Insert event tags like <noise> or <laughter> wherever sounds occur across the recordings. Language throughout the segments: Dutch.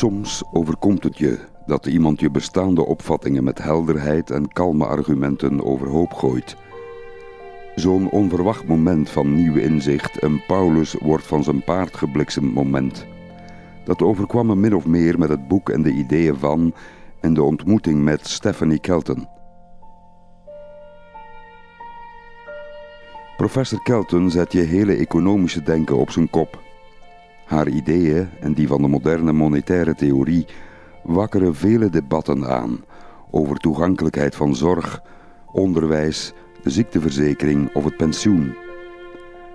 Soms overkomt het je dat iemand je bestaande opvattingen met helderheid en kalme argumenten overhoop gooit. Zo'n onverwacht moment van nieuw inzicht en Paulus wordt van zijn paard gebliksemd moment. Dat overkwam me min of meer met het boek en de ideeën van en de ontmoeting met Stephanie Kelton. Professor Kelton zet je hele economische denken op zijn kop. Haar ideeën en die van de moderne monetaire theorie wakkeren vele debatten aan over toegankelijkheid van zorg, onderwijs, de ziekteverzekering of het pensioen.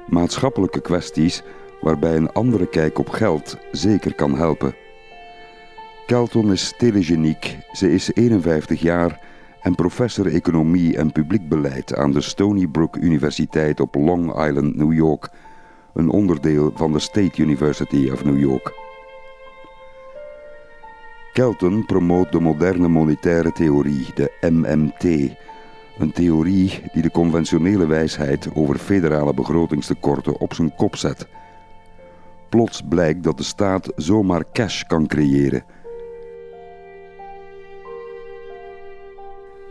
Maatschappelijke kwesties waarbij een andere kijk op geld zeker kan helpen. Kelton is telegeniek, ze is 51 jaar en professor economie en publiek beleid aan de Stony Brook Universiteit op Long Island, New York, een onderdeel van de State University of New York. Kelton promoot de moderne monetaire theorie, de MMT, een theorie die de conventionele wijsheid over federale begrotingstekorten op zijn kop zet. Plots blijkt dat de staat zomaar cash kan creëren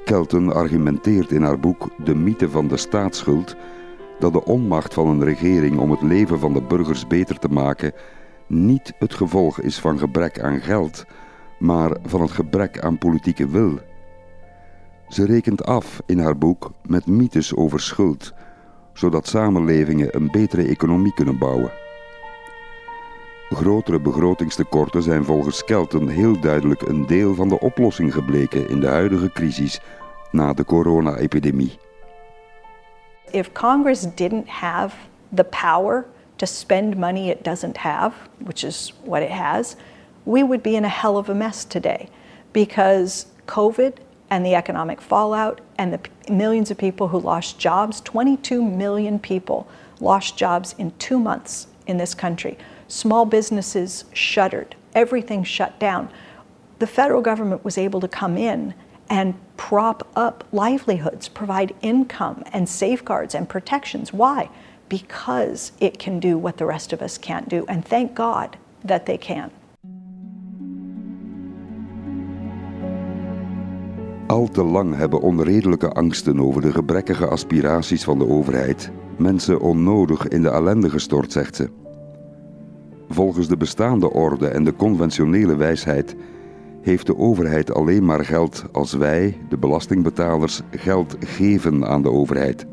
Kelton argumenteert in haar boek De mythe van de staatsschuld dat de onmacht van een regering om het leven van de burgers beter te maken niet het gevolg is van gebrek aan geld, maar van het gebrek aan politieke wil. Ze rekent af in haar boek met mythes over schuld, zodat samenlevingen een betere economie kunnen bouwen. Grotere begrotingstekorten zijn volgens Kelton heel duidelijk een deel van de oplossing gebleken in de huidige crisis na de corona-epidemie. If Congress didn't have the power to spend money it doesn't have, which is what it has, we would be in a hell of a mess today because COVID and the economic fallout and the millions of people who lost jobs, 22 million people lost jobs in two months in this country. Small businesses shuttered, everything shut down. The federal government was able to come in and prop up livelihoods, provide income and safeguards and protections. Why? Because it can do what the rest of us can't do. And thank God that they can. Al te lang hebben onredelijke angsten over de gebrekkige aspiraties van de overheid mensen onnodig in de ellende gestort, zegt ze. Volgens de bestaande orde en de conventionele wijsheid heeft de overheid alleen maar geld als wij, de belastingbetalers, geld geven aan de overheid.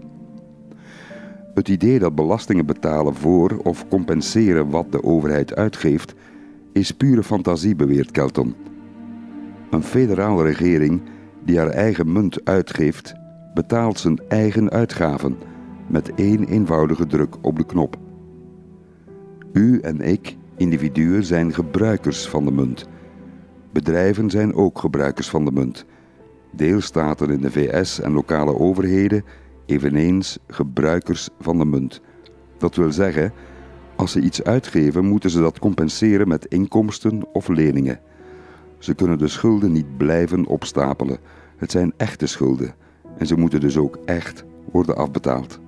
Het idee dat belastingen betalen voor of compenseren wat de overheid uitgeeft, is pure fantasie, beweert Kelton. Een federale regering die haar eigen munt uitgeeft, betaalt zijn eigen uitgaven met één eenvoudige druk op de knop. U en ik, individuen, zijn gebruikers van de munt. Bedrijven zijn ook gebruikers van de munt. Deelstaten in de VS en lokale overheden eveneens gebruikers van de munt. Dat wil zeggen, als ze iets uitgeven, moeten ze dat compenseren met inkomsten of leningen. Ze kunnen de schulden niet blijven opstapelen. Het zijn echte schulden en ze moeten dus ook echt worden afbetaald.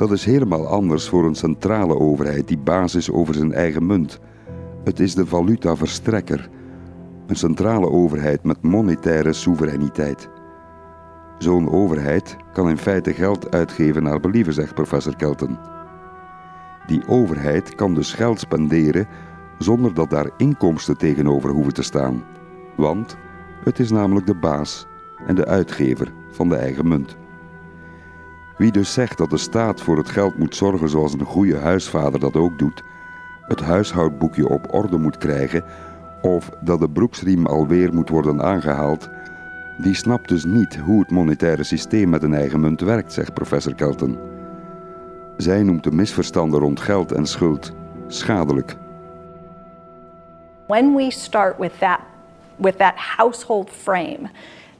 Dat is helemaal anders voor een centrale overheid die baas is over zijn eigen munt. Het is de valutaverstrekker, een centrale overheid met monetaire soevereiniteit. Zo'n overheid kan in feite geld uitgeven naar believen, zegt professor Kelton. Die overheid kan dus geld spenderen zonder dat daar inkomsten tegenover hoeven te staan, want het is namelijk de baas en de uitgever van de eigen munt. Wie dus zegt dat de staat voor het geld moet zorgen zoals een goede huisvader dat ook doet, het huishoudboekje op orde moet krijgen of dat de broeksriem alweer moet worden aangehaald, die snapt dus niet hoe het monetaire systeem met een eigen munt werkt, zegt professor Kelton. Zij noemt de misverstanden rond geld en schuld schadelijk. When we start with that with that household frame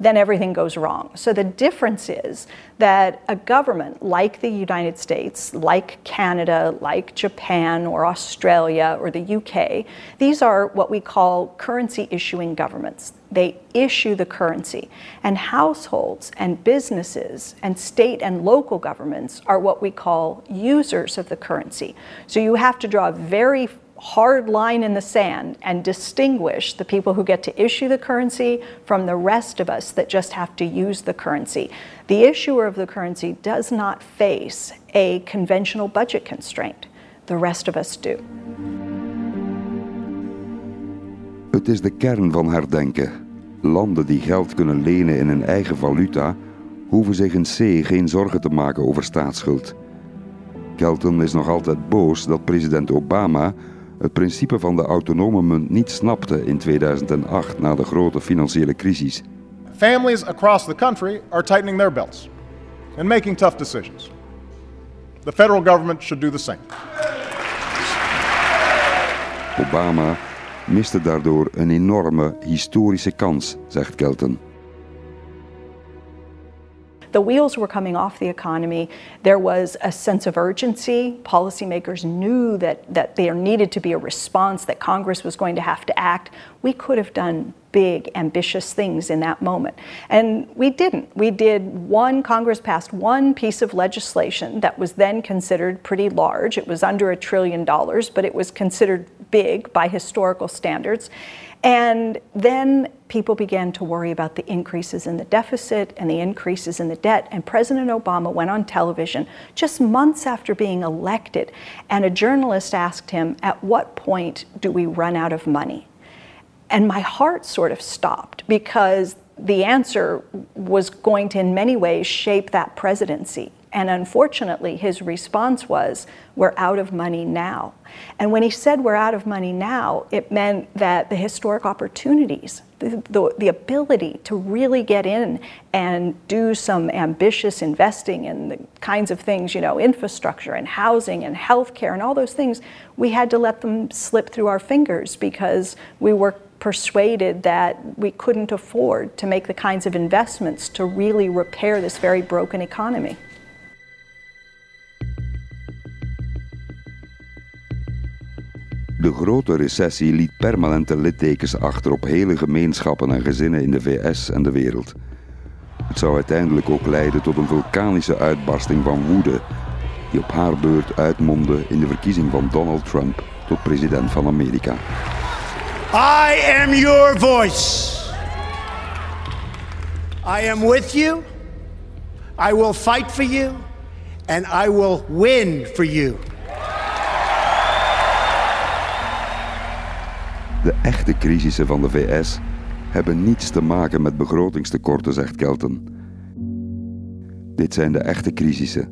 then everything goes wrong. So the difference is that a government like the United States, like Canada, like Japan or Australia or the UK, these are what we call currency issuing governments. They issue the currency. And households and businesses and state and local governments are what we call users of the currency. So you have to draw very hard line in the sand and distinguish the people who get to issue the currency from the rest of us that just have to use the currency. The issuer of the currency does not face a conventional budget constraint. The rest of us do. Het is de kern van herdenken. Landen die geld kunnen lenen in hun eigen valuta hoeven zich in C geen zorgen te maken over staatsschuld. Kelton is nog altijd boos dat president Obama het principe van de autonome munt niet snapte in 2008 na de grote financiële crisis. Families across the country are tightening their belts and making tough decisions. The federal government should do the same. Obama miste daardoor een enorme historische kans, zegt Kelton. The wheels were coming off the economy. There was a sense of urgency. Policymakers knew that, that there needed to be a response, that Congress was going to have to act. We could have done big, ambitious things in that moment. And we didn't. We did one, Congress passed one piece of legislation that was then considered pretty large. It was under a trillion dollars, but it was considered big by historical standards. And then people began to worry about the increases in the deficit and the increases in the debt. And President Obama went on television just months after being elected, and a journalist asked him, At what point do we run out of money? And my heart sort of stopped because the answer was going to, in many ways, shape that presidency. And unfortunately, his response was, We're out of money now. And when he said we're out of money now, it meant that the historic opportunities, the, the, the, ability to really get in and do some ambitious investing in the kinds of things, you know, infrastructure and housing and healthcare and all those things, we had to let them slip through our fingers because we were persuaded that we couldn't afford to make the kinds of investments to really repair this very broken economy. De grote recessie liet permanente littekens achter op hele gemeenschappen en gezinnen in de VS en de wereld. Het zou uiteindelijk ook leiden tot een vulkanische uitbarsting van woede, die op haar beurt uitmondde in de verkiezing van Donald Trump tot president van Amerika. I am your voice. I am with you. I will fight for you. And I will win for you. De echte crisissen van de VS hebben niets te maken met begrotingstekorten, zegt Kelton. Dit zijn de echte crisissen.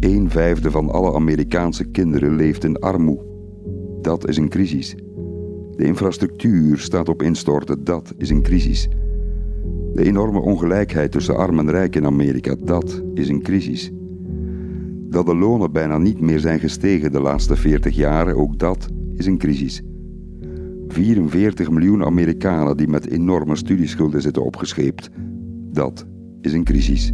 Een vijfde van alle Amerikaanse kinderen leeft in armoede. Dat is een crisis. De infrastructuur staat op instorten, dat is een crisis. De enorme ongelijkheid tussen arm en rijk in Amerika, dat is een crisis. Dat de lonen bijna niet meer zijn gestegen de laatste 40 jaren, ook dat is een crisis. 44 miljoen Amerikanen die met enorme studieschulden zitten opgescheept. Dat is een crisis.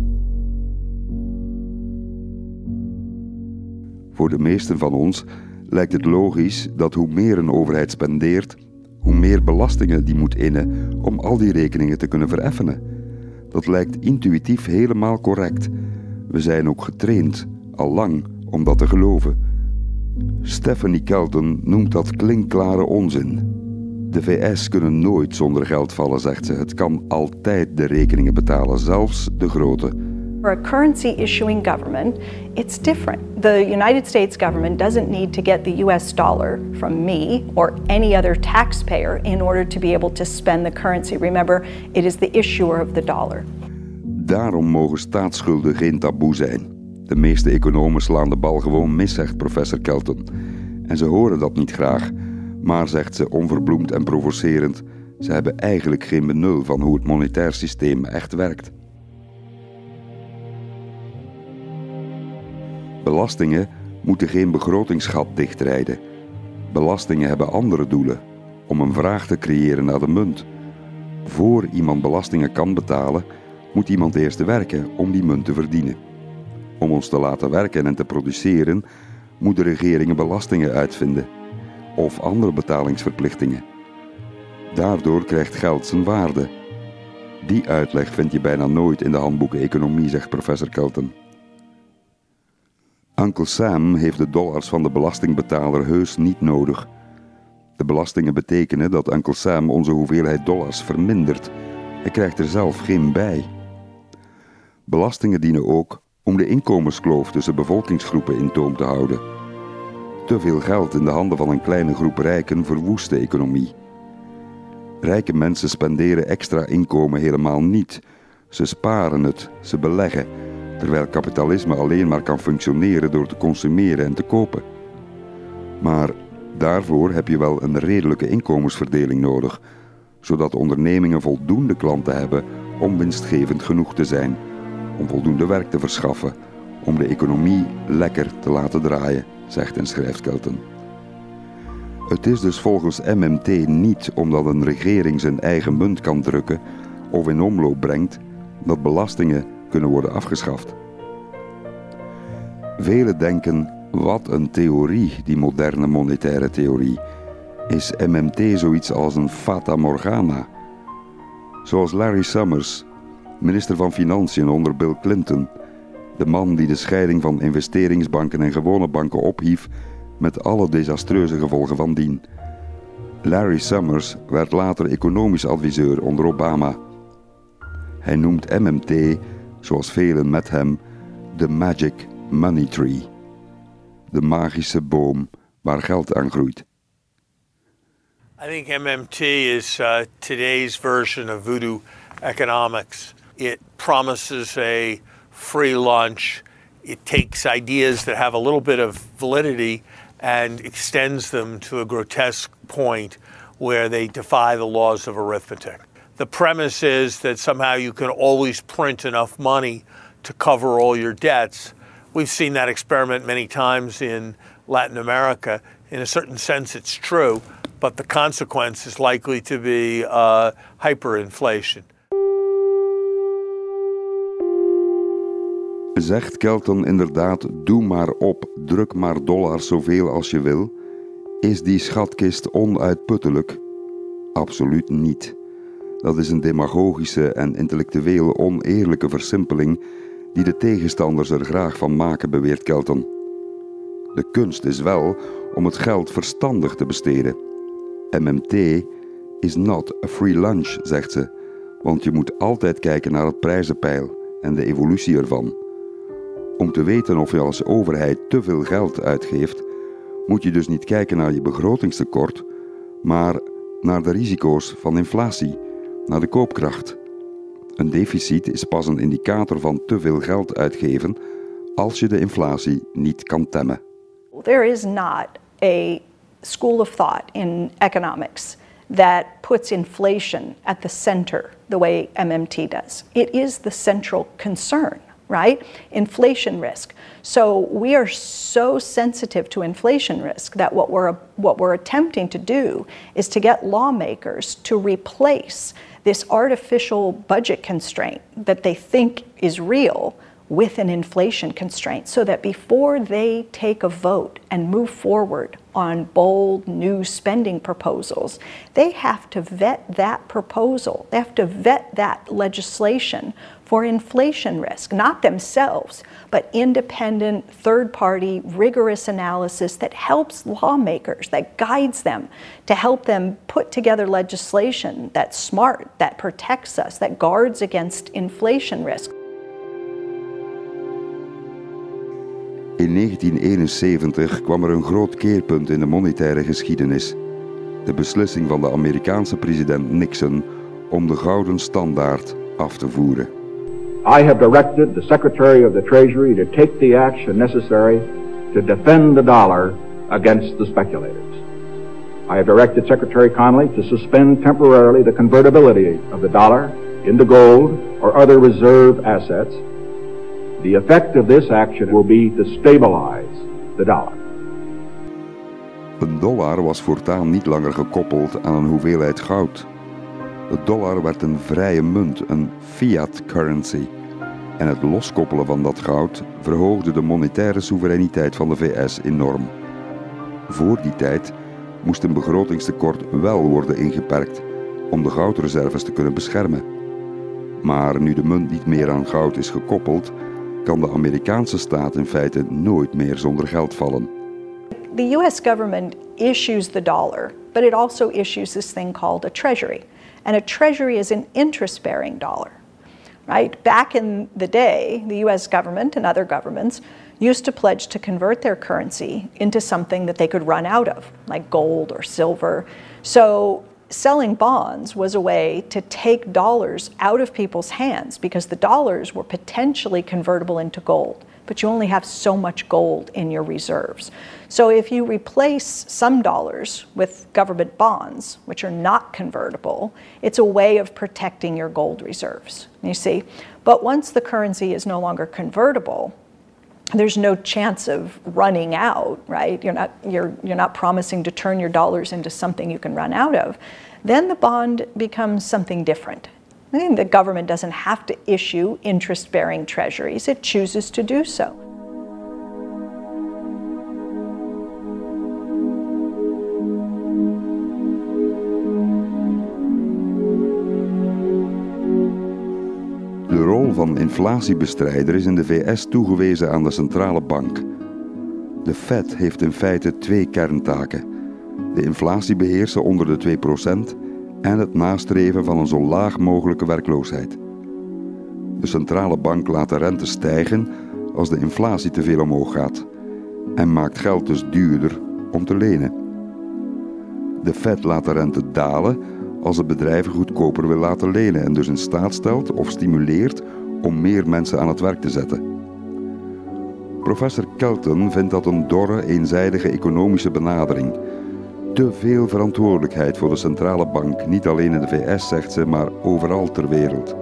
Voor de meesten van ons lijkt het logisch dat hoe meer een overheid spendeert, hoe meer belastingen die moet innen om al die rekeningen te kunnen vereffenen. Dat lijkt intuïtief helemaal correct. We zijn ook getraind, al lang, om dat te geloven. Stephanie Kelton noemt dat klinkklare onzin. De VS kunnen nooit zonder geld vallen, zegt ze. Het kan altijd de rekeningen betalen, zelfs de grote. For a currency issuing government, it's different. The United States government doesn't need to get the US dollar from me or any other taxpayer in order to be able to spend the currency. Remember, it is the issuer of the dollar. Daarom mogen staatsschulden geen taboe zijn. De meeste economen slaan de bal gewoon mis, zegt professor Kelton. En ze horen dat niet graag. Maar, zegt ze onverbloemd en provocerend, ze hebben eigenlijk geen benul van hoe het monetair systeem echt werkt. Belastingen moeten geen begrotingsgat dichtrijden. Belastingen hebben andere doelen, om een vraag te creëren naar de munt. Voor iemand belastingen kan betalen, moet iemand eerst werken om die munt te verdienen. Om ons te laten werken en te produceren, moeten regeringen belastingen uitvinden of andere betalingsverplichtingen. Daardoor krijgt geld zijn waarde. Die uitleg vind je bijna nooit in de handboeken economie, zegt professor Kelton. Uncle Sam heeft de dollars van de belastingbetaler heus niet nodig. De belastingen betekenen dat Uncle Sam onze hoeveelheid dollars vermindert. Hij krijgt er zelf geen bij. Belastingen dienen ook om de inkomenskloof tussen bevolkingsgroepen in toom te houden. Te veel geld in de handen van een kleine groep rijken verwoest de economie. Rijke mensen spenderen extra inkomen helemaal niet. Ze sparen het, ze beleggen, terwijl kapitalisme alleen maar kan functioneren door te consumeren en te kopen. Maar daarvoor heb je wel een redelijke inkomensverdeling nodig, zodat ondernemingen voldoende klanten hebben om winstgevend genoeg te zijn, om voldoende werk te verschaffen, om de economie lekker te laten draaien, zegt en schrijft Kelton. Het is dus volgens MMT niet omdat een regering zijn eigen munt kan drukken of in omloop brengt dat belastingen kunnen worden afgeschaft. Velen denken, wat een theorie, die moderne monetaire theorie. Is MMT zoiets als een fata morgana? Zoals Larry Summers, minister van Financiën onder Bill Clinton, de man die de scheiding van investeringsbanken en gewone banken ophief met alle desastreuze gevolgen van dien. Larry Summers werd later economisch adviseur onder Obama. Hij noemt MMT, zoals velen met hem, de Magic Money Tree. De magische boom waar geld aan groeit. I think MMT is uh, today's version of voodoo economics. It promises a free lunch. It takes ideas that have a little bit of validity and extends them to a grotesque point where they defy the laws of arithmetic. The premise is that somehow you can always print enough money to cover all your debts. We've seen that experiment many times in Latin America. In a certain sense, it's true, but the consequence is likely to be uh, hyperinflation. Zegt Kelton inderdaad: doe maar op, druk maar dollars zoveel als je wil? Is die schatkist onuitputtelijk? Absoluut niet. Dat is een demagogische en intellectueel oneerlijke versimpeling die de tegenstanders er graag van maken, beweert Kelton. De kunst is wel om het geld verstandig te besteden. MMT is not a free lunch, zegt ze, want je moet altijd kijken naar het prijzenpeil en de evolutie ervan. Om te weten of je als overheid te veel geld uitgeeft, moet je dus niet kijken naar je begrotingstekort, maar naar de risico's van inflatie, naar de koopkracht. Een deficit is pas een indicator van te veel geld uitgeven als je de inflatie niet kan temmen. There is not a school of thought in economics that puts inflation at the center the way MMT does. It is the central concern right? Inflation risk. So we are so sensitive to inflation risk that what we're, what we're attempting to do is to get lawmakers to replace this artificial budget constraint that they think is real with an inflation constraint so that before they take a vote and move forward on bold new spending proposals, they have to vet that proposal. They have to vet that legislation for inflation risk, not themselves, but independent, third party, rigorous analysis that helps lawmakers, that guides them to help them put together legislation that's smart, that protects us, that guards against inflation risk. In 1971 kwam er een groot keerpunt in de monetaire geschiedenis. De beslissing van de Amerikaanse president Nixon om de gouden standaard af te voeren. I have directed the Secretary of the Treasury to take the action necessary to defend the dollar against the speculators. I have directed Secretary Connolly to suspend temporarily the convertibility of the dollar into gold or other reserve assets. The effect of this action will be to stabilize the dollar. Een dollar was voortaan niet langer gekoppeld aan een hoeveelheid goud. Het dollar werd een vrije munt, een fiat currency. En het loskoppelen van dat goud verhoogde de monetaire soevereiniteit van de VS enorm. Voor die tijd moest een begrotingstekort wel worden ingeperkt om de goudreserves te kunnen beschermen. Maar nu de munt niet meer aan goud is gekoppeld, kan de Amerikaanse staat in feite nooit meer zonder geld vallen. The US government issues the dollar, but it also issues this thing called a treasury. And a treasury is an interest bearing dollar. Right? Back in the day, the US government and other governments used to pledge to convert their currency into something that they could run out of, like gold or silver. So selling bonds was a way to take dollars out of people's hands because the dollars were potentially convertible into gold, but you only have so much gold in your reserves. So if you replace some dollars with government bonds, which are not convertible, it's a way of protecting your gold reserves. You see? But once the currency is no longer convertible, there's no chance of running out, right? You're not, you're, you're not promising to turn your dollars into something you can run out of. Then the bond becomes something different. I mean, the government doesn't have to issue interest bearing treasuries, it chooses to do so. Inflatiebestrijder is in de VS toegewezen aan de centrale bank. De Fed heeft in feite twee kerntaken: de inflatie beheersen onder de 2% en het nastreven van een zo laag mogelijke werkloosheid. De centrale bank laat de rente stijgen als de inflatie te veel omhoog gaat en maakt geld dus duurder om te lenen. De Fed laat de rente dalen als het bedrijven goedkoper wil laten lenen en dus in staat stelt of stimuleert om meer mensen aan het werk te zetten. Professor Kelton vindt dat een dorre, eenzijdige economische benadering. Te veel verantwoordelijkheid voor de centrale bank, niet alleen in de VS, zegt ze, maar overal ter wereld.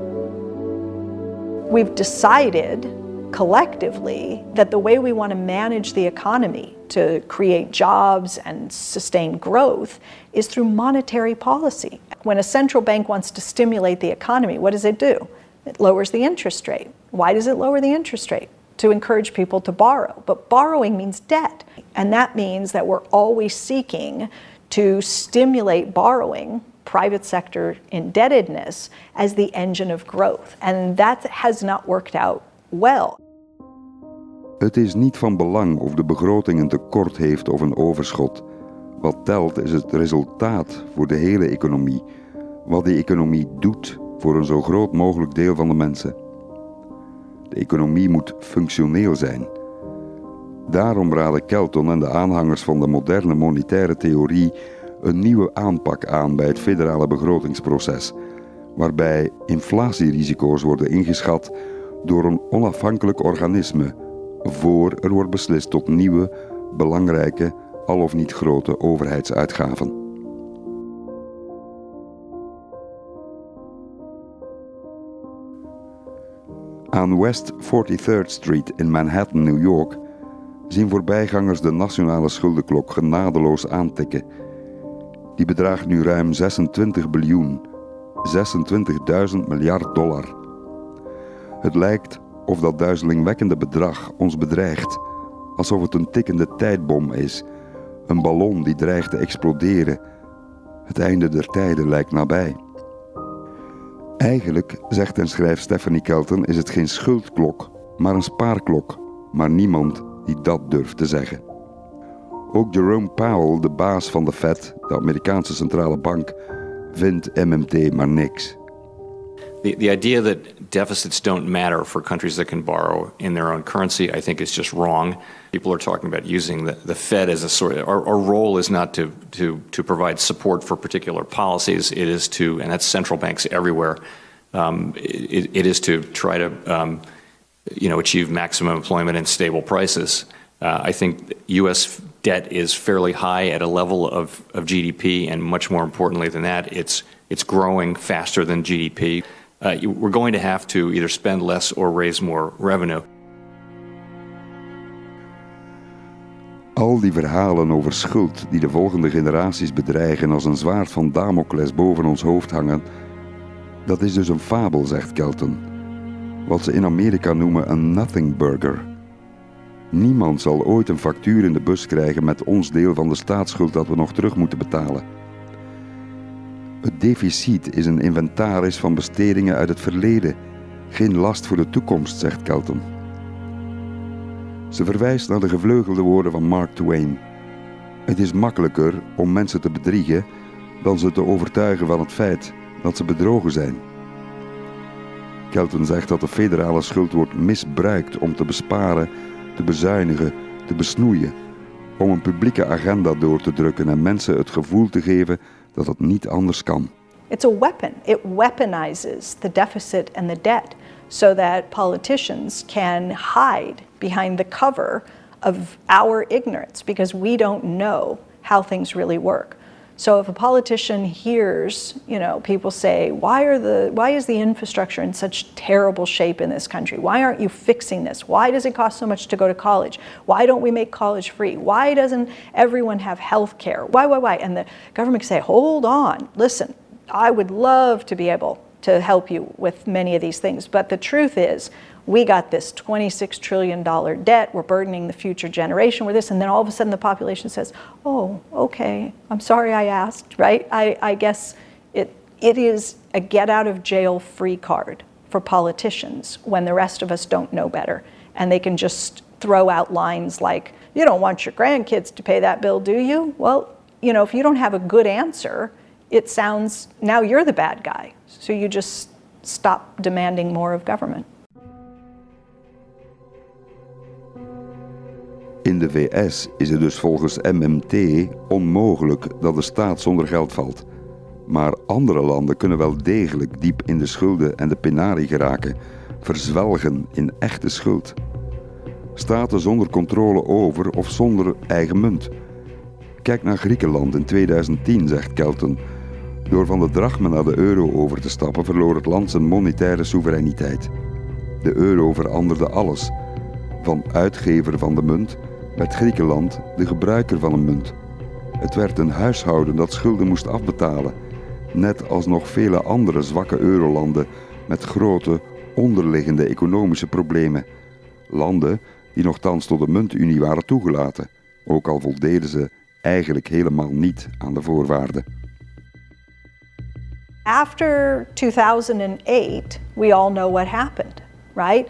We've decided collectively that the way we want to manage the economy to create jobs and sustain growth is through monetary policy. When a central bank wants to stimulate the economy, what does it do? It lowers the interest rate. Why does it lower the interest rate? To encourage people to borrow. But borrowing means debt. And that means that we're always seeking to stimulate borrowing private sector indebtedness as the engine of growth. And that has not worked out well. Het is niet van belang of de begroting een tekort heeft of een overschot. Wat telt is het resultaat voor de hele economie. Wat die economie doet voor een zo groot mogelijk deel van de mensen. De economie moet functioneel zijn. Daarom raden Kelton en de aanhangers van de moderne monetaire theorie een nieuwe aanpak aan bij het federale begrotingsproces, waarbij inflatierisico's worden ingeschat door een onafhankelijk organisme voor er wordt beslist tot nieuwe, belangrijke, al of niet grote overheidsuitgaven. Aan West 43rd Street in Manhattan, New York, zien voorbijgangers de nationale schuldenklok genadeloos aantikken. Die bedraagt nu ruim 26 biljoen, 26.000 miljard dollar. Het lijkt of dat duizelingwekkende bedrag ons bedreigt, alsof het een tikkende tijdbom is, een ballon die dreigt te exploderen. Het einde der tijden lijkt nabij. Eigenlijk, zegt en schrijft Stephanie Kelton, is het geen schuldklok, maar een spaarklok, maar niemand die dat durft te zeggen. Ook Jerome Powell, de baas van de Fed, de Amerikaanse centrale bank, vindt MMT maar niks. The, the idea that deficits don't matter for countries that can borrow in their own currency, I think, is just wrong. People are talking about using the, the Fed as a sort of, our, our role is not to, to, to provide support for particular policies, it is to, and that's central banks everywhere, um, it, it is to try to um, you know, achieve maximum employment and stable prices. Uh, I think U.S. debt is fairly high at a level of, of GDP, and much more importantly than that, it's, it's growing faster than GDP. Uh, we're going to have to either spend less or raise more revenue. Al die verhalen over schuld die de volgende generaties bedreigen als een zwaard van Damocles boven ons hoofd hangen, Dat is dus een fabel, zegt Kelton. Wat ze in Amerika noemen een nothing burger. Niemand zal ooit een factuur in de bus krijgen met ons deel van de staatsschuld dat we nog terug moeten betalen. Het deficit is een inventaris van bestedingen uit het verleden, geen last voor de toekomst, zegt Kelton. Ze verwijst naar de gevleugelde woorden van Mark Twain. Het is makkelijker om mensen te bedriegen dan ze te overtuigen van het feit dat ze bedrogen zijn. Kelton zegt dat de federale schuld wordt misbruikt om te besparen, te bezuinigen, te besnoeien, om een publieke agenda door te drukken en mensen het gevoel te geven dat het niet anders kan. It's a weapon. It weaponizes the deficit and the debt so that politicians can hide behind the cover of our ignorance because we don't know how things really work. So if a politician hears, you know, people say, why are the why is the infrastructure in such terrible shape in this country? Why aren't you fixing this? Why does it cost so much to go to college? Why don't we make college free? Why doesn't everyone have health care? Why, why, why? And the government can say, hold on, listen, I would love to be able to help you with many of these things. But the truth is, we got this $26 trillion debt, we're burdening the future generation with this, and then all of a sudden the population says, oh, okay, I'm sorry I asked, right? I, I guess it, it is a get out of jail free card for politicians when the rest of us don't know better. And they can just throw out lines like, you don't want your grandkids to pay that bill, do you? Well, you know, if you don't have a good answer, it sounds now you're the bad guy. So you just stop demanding more of government. In de VS is het dus volgens MMT onmogelijk dat de staat zonder geld valt. Maar andere landen kunnen wel degelijk diep in de schulden en de penarie geraken, verzwelgen in echte schuld. Staten zonder controle over of zonder eigen munt. Kijk naar Griekenland in 2010, zegt Kelton. Door van de drachme naar de euro over te stappen verloor het land zijn monetaire soevereiniteit. De euro veranderde alles, van uitgever van de munt werd Griekenland de gebruiker van een munt. Het werd een huishouden dat schulden moest afbetalen, net als nog vele andere zwakke eurolanden met grote onderliggende economische problemen. Landen die nogthans tot de muntunie waren toegelaten, ook al voldeden ze eigenlijk helemaal niet aan de voorwaarden. After 2008, we all know what happened, right?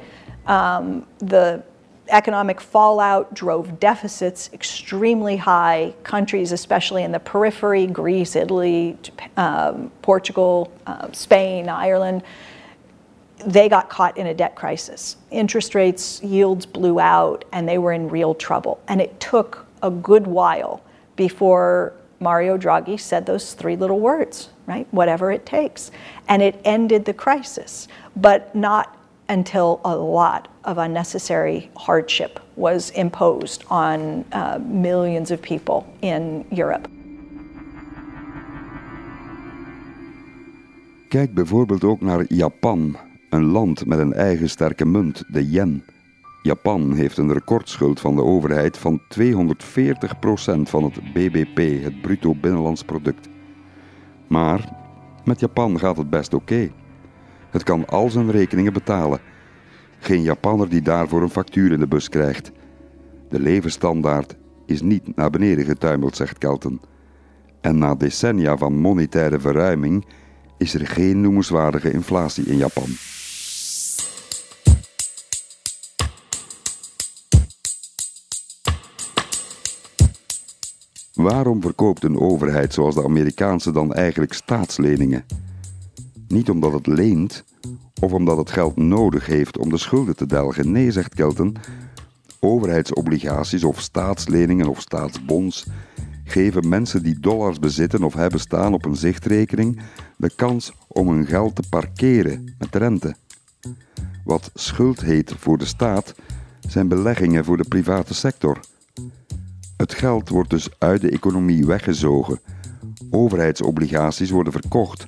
Um, the economic fallout drove deficits extremely high. Countries, especially in the periphery, Greece, Italy, um, Portugal, uh, Spain, Ireland, they got caught in a debt crisis. Interest rates, yields blew out, and they were in real trouble. And it took a good while before Mario Draghi said those three little words, right? Whatever it takes. And it ended the crisis, but not until a lot of unnecessary hardship was imposed on uh, millions of people in Europe. Kijk bijvoorbeeld ook naar Japan, een land met een eigen sterke munt, de yen. Japan heeft een recordschuld van de overheid van 240% van het BBP, het bruto binnenlands product. Maar met Japan gaat het best oké. Het kan al zijn rekeningen betalen. Geen Japanner die daarvoor een factuur in de bus krijgt. De levensstandaard is niet naar beneden getuimeld, zegt Kelton. En na decennia van monetaire verruiming is er geen noemenswaardige inflatie in Japan. Waarom verkoopt een overheid zoals de Amerikaanse dan eigenlijk staatsleningen? Niet omdat het leent of omdat het geld nodig heeft om de schulden te delgen. Nee, zegt Kelton, overheidsobligaties of staatsleningen of staatsbonds geven mensen die dollars bezitten of hebben staan op een zichtrekening de kans om hun geld te parkeren met rente. Wat schuld heet voor de staat zijn beleggingen voor de private sector. Het geld wordt dus uit de economie weggezogen. Overheidsobligaties worden verkocht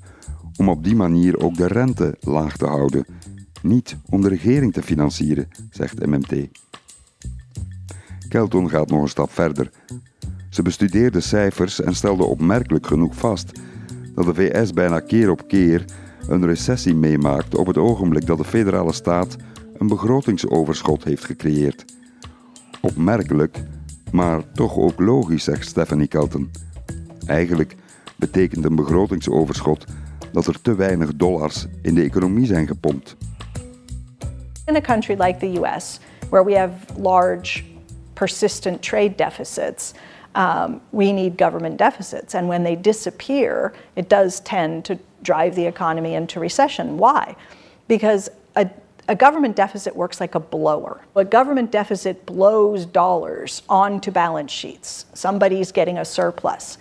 om op die manier ook de rente laag te houden, niet om de regering te financieren, zegt MMT. Kelton gaat nog een stap verder. Ze bestudeerde cijfers en stelde opmerkelijk genoeg vast dat de VS bijna keer op keer een recessie meemaakt op het ogenblik dat de federale staat een begrotingsoverschot heeft gecreëerd. Opmerkelijk, maar toch ook logisch, zegt Stephanie Kelton. Eigenlijk betekent een begrotingsoverschot dat er te weinig dollars in de economie zijn gepompt. In a country like the US, where we have large, persistent trade deficits, um, we need government deficits. And when they disappear, it does tend to drive the economy into recession. Why? Because a, a government deficit works like a blower. A government deficit blows dollars onto balance sheets. Somebody's getting a surplus.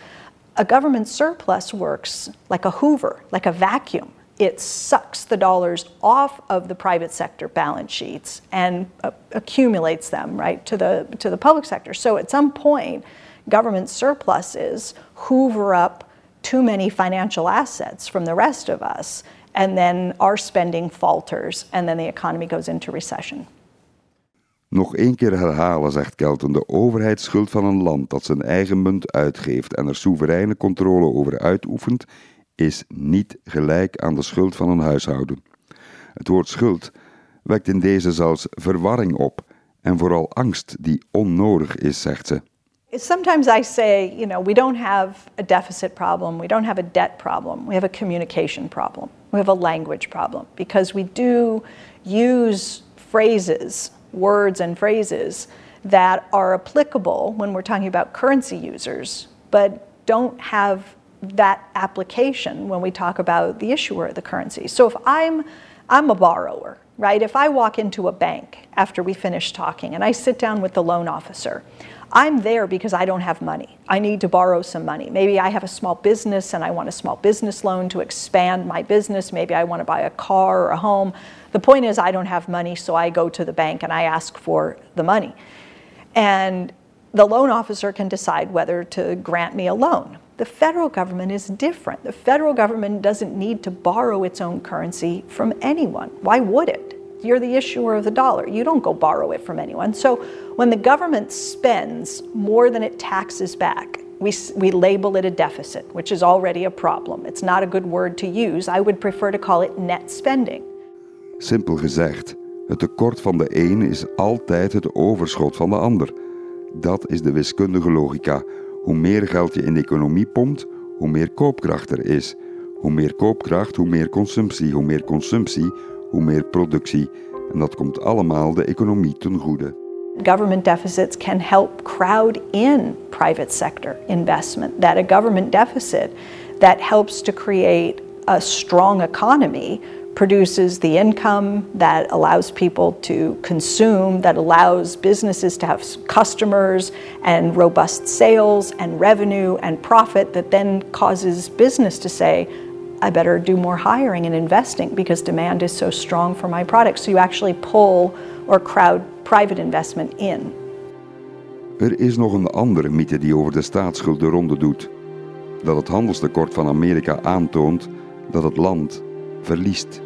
A government surplus works like a hoover, like a vacuum. It sucks the dollars off of the private sector balance sheets and uh, accumulates them right to the to the public sector. So at some point, government surpluses hoover up too many financial assets from the rest of us, and then our spending falters, and then the economy goes into recession. Nog één keer herhalen, zegt Kelton, de overheid schuld van een land dat zijn eigen munt uitgeeft en er soevereine controle over uitoefent, is niet gelijk aan de schuld van een huishouden. Het woord schuld wekt in deze zelfs verwarring op en vooral angst die onnodig is, zegt ze. Sometimes I say, you know, we don't have a deficit problem, we don't have a debt problem, we have a communication problem, we have a language problem because we do use phrases words and phrases that are applicable when we're talking about currency users, but don't have that application when we talk about the issuer of the currency. So if I'm I'm a borrower, right? If I walk into a bank after we finish talking and I sit down with the loan officer, I'm there because I don't have money. I need to borrow some money. Maybe I have a small business and I want a small business loan to expand my business. Maybe I want to buy a car or a home. The point is, I don't have money, so I go to the bank and I ask for the money. And the loan officer can decide whether to grant me a loan. The federal government is different. The federal government doesn't need to borrow its own currency from anyone. Why would it? You're the issuer of the dollar. You don't go borrow it from anyone. So when the government spends more than it taxes back, we, we label it a deficit, which is already a problem. It's not a good word to use. I would prefer to call it net spending. Simpel gezegd, het tekort van de een is altijd het overschot van de ander. Dat is de wiskundige logica. Hoe meer geld je in de economie pompt, hoe meer koopkracht er is. Hoe meer koopkracht, hoe meer consumptie. Hoe meer consumptie, hoe meer productie. En dat komt allemaal de economie ten goede. Government deficits can help crowd in private sector investment. That a government deficit that helps to create a strong economy produces the income that allows people to consume, that allows businesses to have customers and robust sales and revenue and profit, that then causes business to say, I better do more hiring and investing because demand is so strong for my products. So you actually pull or crowd private investment in. Er is nog een andere mythe die over de staatsschuld de ronde doet. Dat het handelstekort van Amerika aantoont dat het land verliest.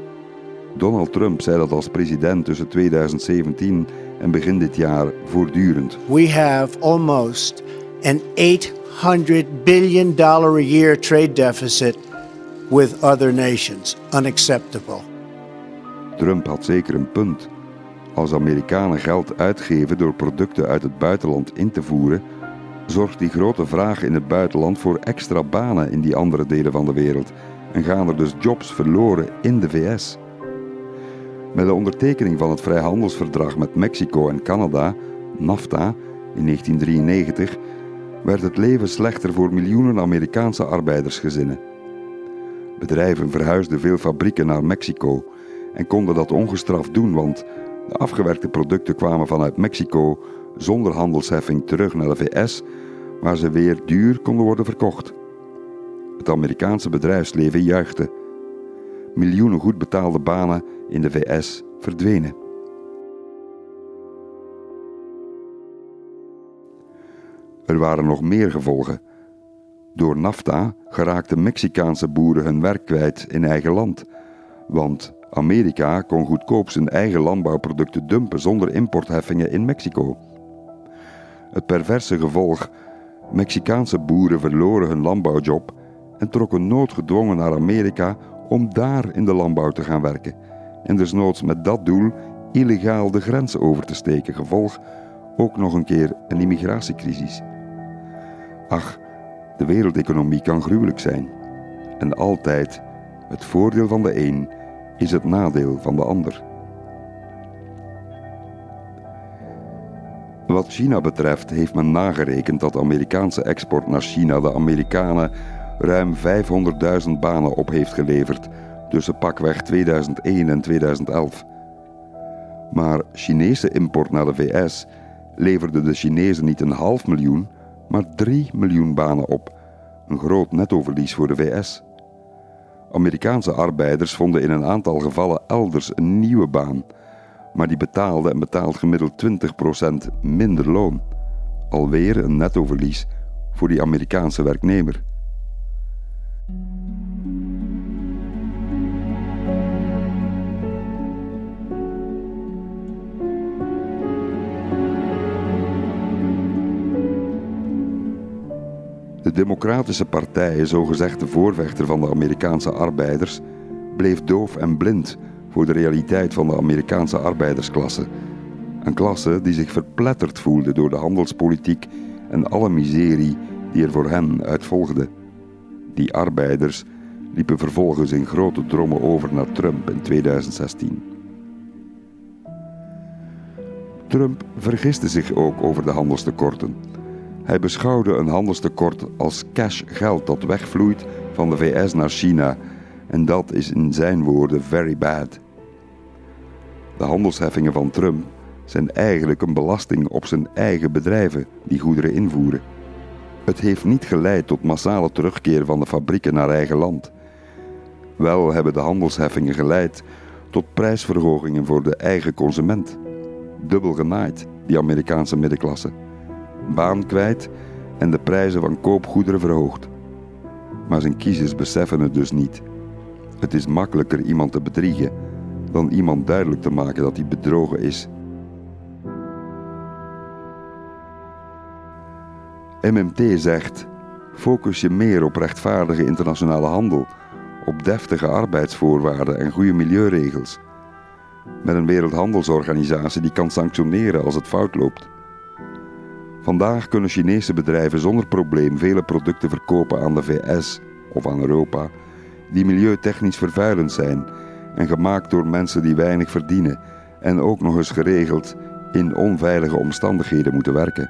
Donald Trump zei dat als president tussen 2017 en begin dit jaar voortdurend. We have almost an 800 billion dollar a year trade deficit with other nations. Unacceptable. Trump had zeker een punt. Als Amerikanen geld uitgeven door producten uit het buitenland in te voeren, zorgt die grote vraag in het buitenland voor extra banen in die andere delen van de wereld en gaan er dus jobs verloren in de VS. Met de ondertekening van het vrijhandelsverdrag met Mexico en Canada, NAFTA, in 1993, werd het leven slechter voor miljoenen Amerikaanse arbeidersgezinnen. Bedrijven verhuisden veel fabrieken naar Mexico en konden dat ongestraft doen, want de afgewerkte producten kwamen vanuit Mexico zonder handelsheffing terug naar de VS, waar ze weer duur konden worden verkocht. Het Amerikaanse bedrijfsleven juichte. Miljoenen goed betaalde banen in de VS verdwenen. Er waren nog meer gevolgen. Door NAFTA geraakten Mexicaanse boeren hun werk kwijt in eigen land, want Amerika kon goedkoop zijn eigen landbouwproducten dumpen zonder importheffingen in Mexico. Het perverse gevolg: Mexicaanse boeren verloren hun landbouwjob en trokken noodgedwongen naar Amerika om daar in de landbouw te gaan werken en desnoods met dat doel illegaal de grens over te steken, gevolg ook nog een keer een immigratiecrisis. Ach, de wereldeconomie kan gruwelijk zijn. En altijd het voordeel van de een is het nadeel van de ander. Wat China betreft heeft men nagerekend dat de Amerikaanse export naar China de Amerikanen ruim 500.000 banen op heeft geleverd tussen pakweg 2001 en 2011. Maar Chinese import naar de VS leverde de Chinezen niet een half miljoen, maar 3 miljoen banen op. Een groot nettoverlies voor de VS. Amerikaanse arbeiders vonden in een aantal gevallen elders een nieuwe baan, maar die betaalde en betaalt gemiddeld 20% minder loon. Alweer een nettoverlies voor die Amerikaanse werknemer. Democratische Partij, zogezegd de voorvechter van de Amerikaanse arbeiders, bleef doof en blind voor de realiteit van de Amerikaanse arbeidersklasse. Een klasse die zich verpletterd voelde door de handelspolitiek en alle miserie die er voor hen uit volgde. Die arbeiders liepen vervolgens in grote drommen over naar Trump in 2016. Trump vergiste zich ook over de handelstekorten. Hij beschouwde een handelstekort als cash geld dat wegvloeit van de VS naar China en dat is in zijn woorden very bad. De handelsheffingen van Trump zijn eigenlijk een belasting op zijn eigen bedrijven die goederen invoeren. Het heeft niet geleid tot massale terugkeer van de fabrieken naar eigen land. Wel hebben de handelsheffingen geleid tot prijsverhogingen voor de eigen consument. Dubbel genaaid, die Amerikaanse middenklasse baan kwijt en de prijzen van koopgoederen verhoogd. Maar zijn kiezers beseffen het dus niet. Het is makkelijker iemand te bedriegen dan iemand duidelijk te maken dat hij bedrogen is. MMT zegt: focus je meer op rechtvaardige internationale handel, op deftige arbeidsvoorwaarden en goede milieuregels. Met een wereldhandelsorganisatie die kan sanctioneren als het fout loopt. Vandaag kunnen Chinese bedrijven zonder probleem vele producten verkopen aan de VS of aan Europa die milieutechnisch vervuilend zijn en gemaakt door mensen die weinig verdienen en ook nog eens geregeld in onveilige omstandigheden moeten werken.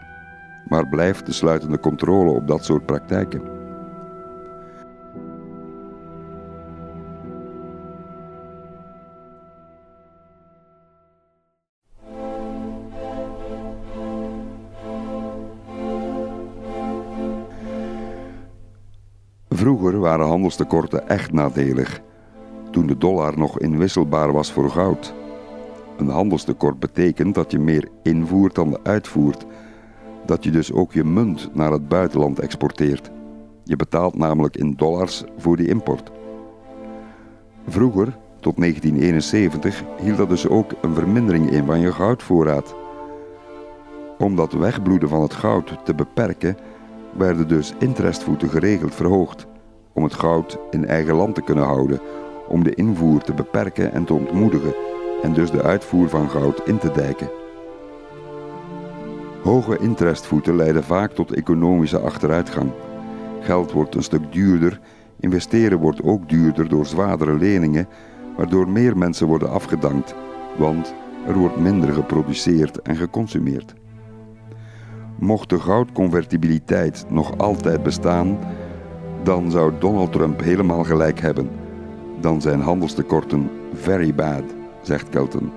Maar blijft de sluitende controle op dat soort praktijken. Vroeger waren handelstekorten echt nadelig, toen de dollar nog inwisselbaar was voor goud. Een handelstekort betekent dat je meer invoert dan uitvoert, dat je dus ook je munt naar het buitenland exporteert. Je betaalt namelijk in dollars voor die import. Vroeger, tot 1971, hield dat dus ook een vermindering in van je goudvoorraad. Om dat wegbloeden van het goud te beperken, werden dus interestvoeten geregeld verhoogd om het goud in eigen land te kunnen houden, om de invoer te beperken en te ontmoedigen en dus de uitvoer van goud in te dijken. Hoge interestvoeten leiden vaak tot economische achteruitgang. Geld wordt een stuk duurder, investeren wordt ook duurder door zwaardere leningen, waardoor meer mensen worden afgedankt, want er wordt minder geproduceerd en geconsumeerd. Mocht de goudconvertibiliteit nog altijd bestaan, dan zou Donald Trump helemaal gelijk hebben. Dan zijn handelstekorten very bad, zegt Kelton.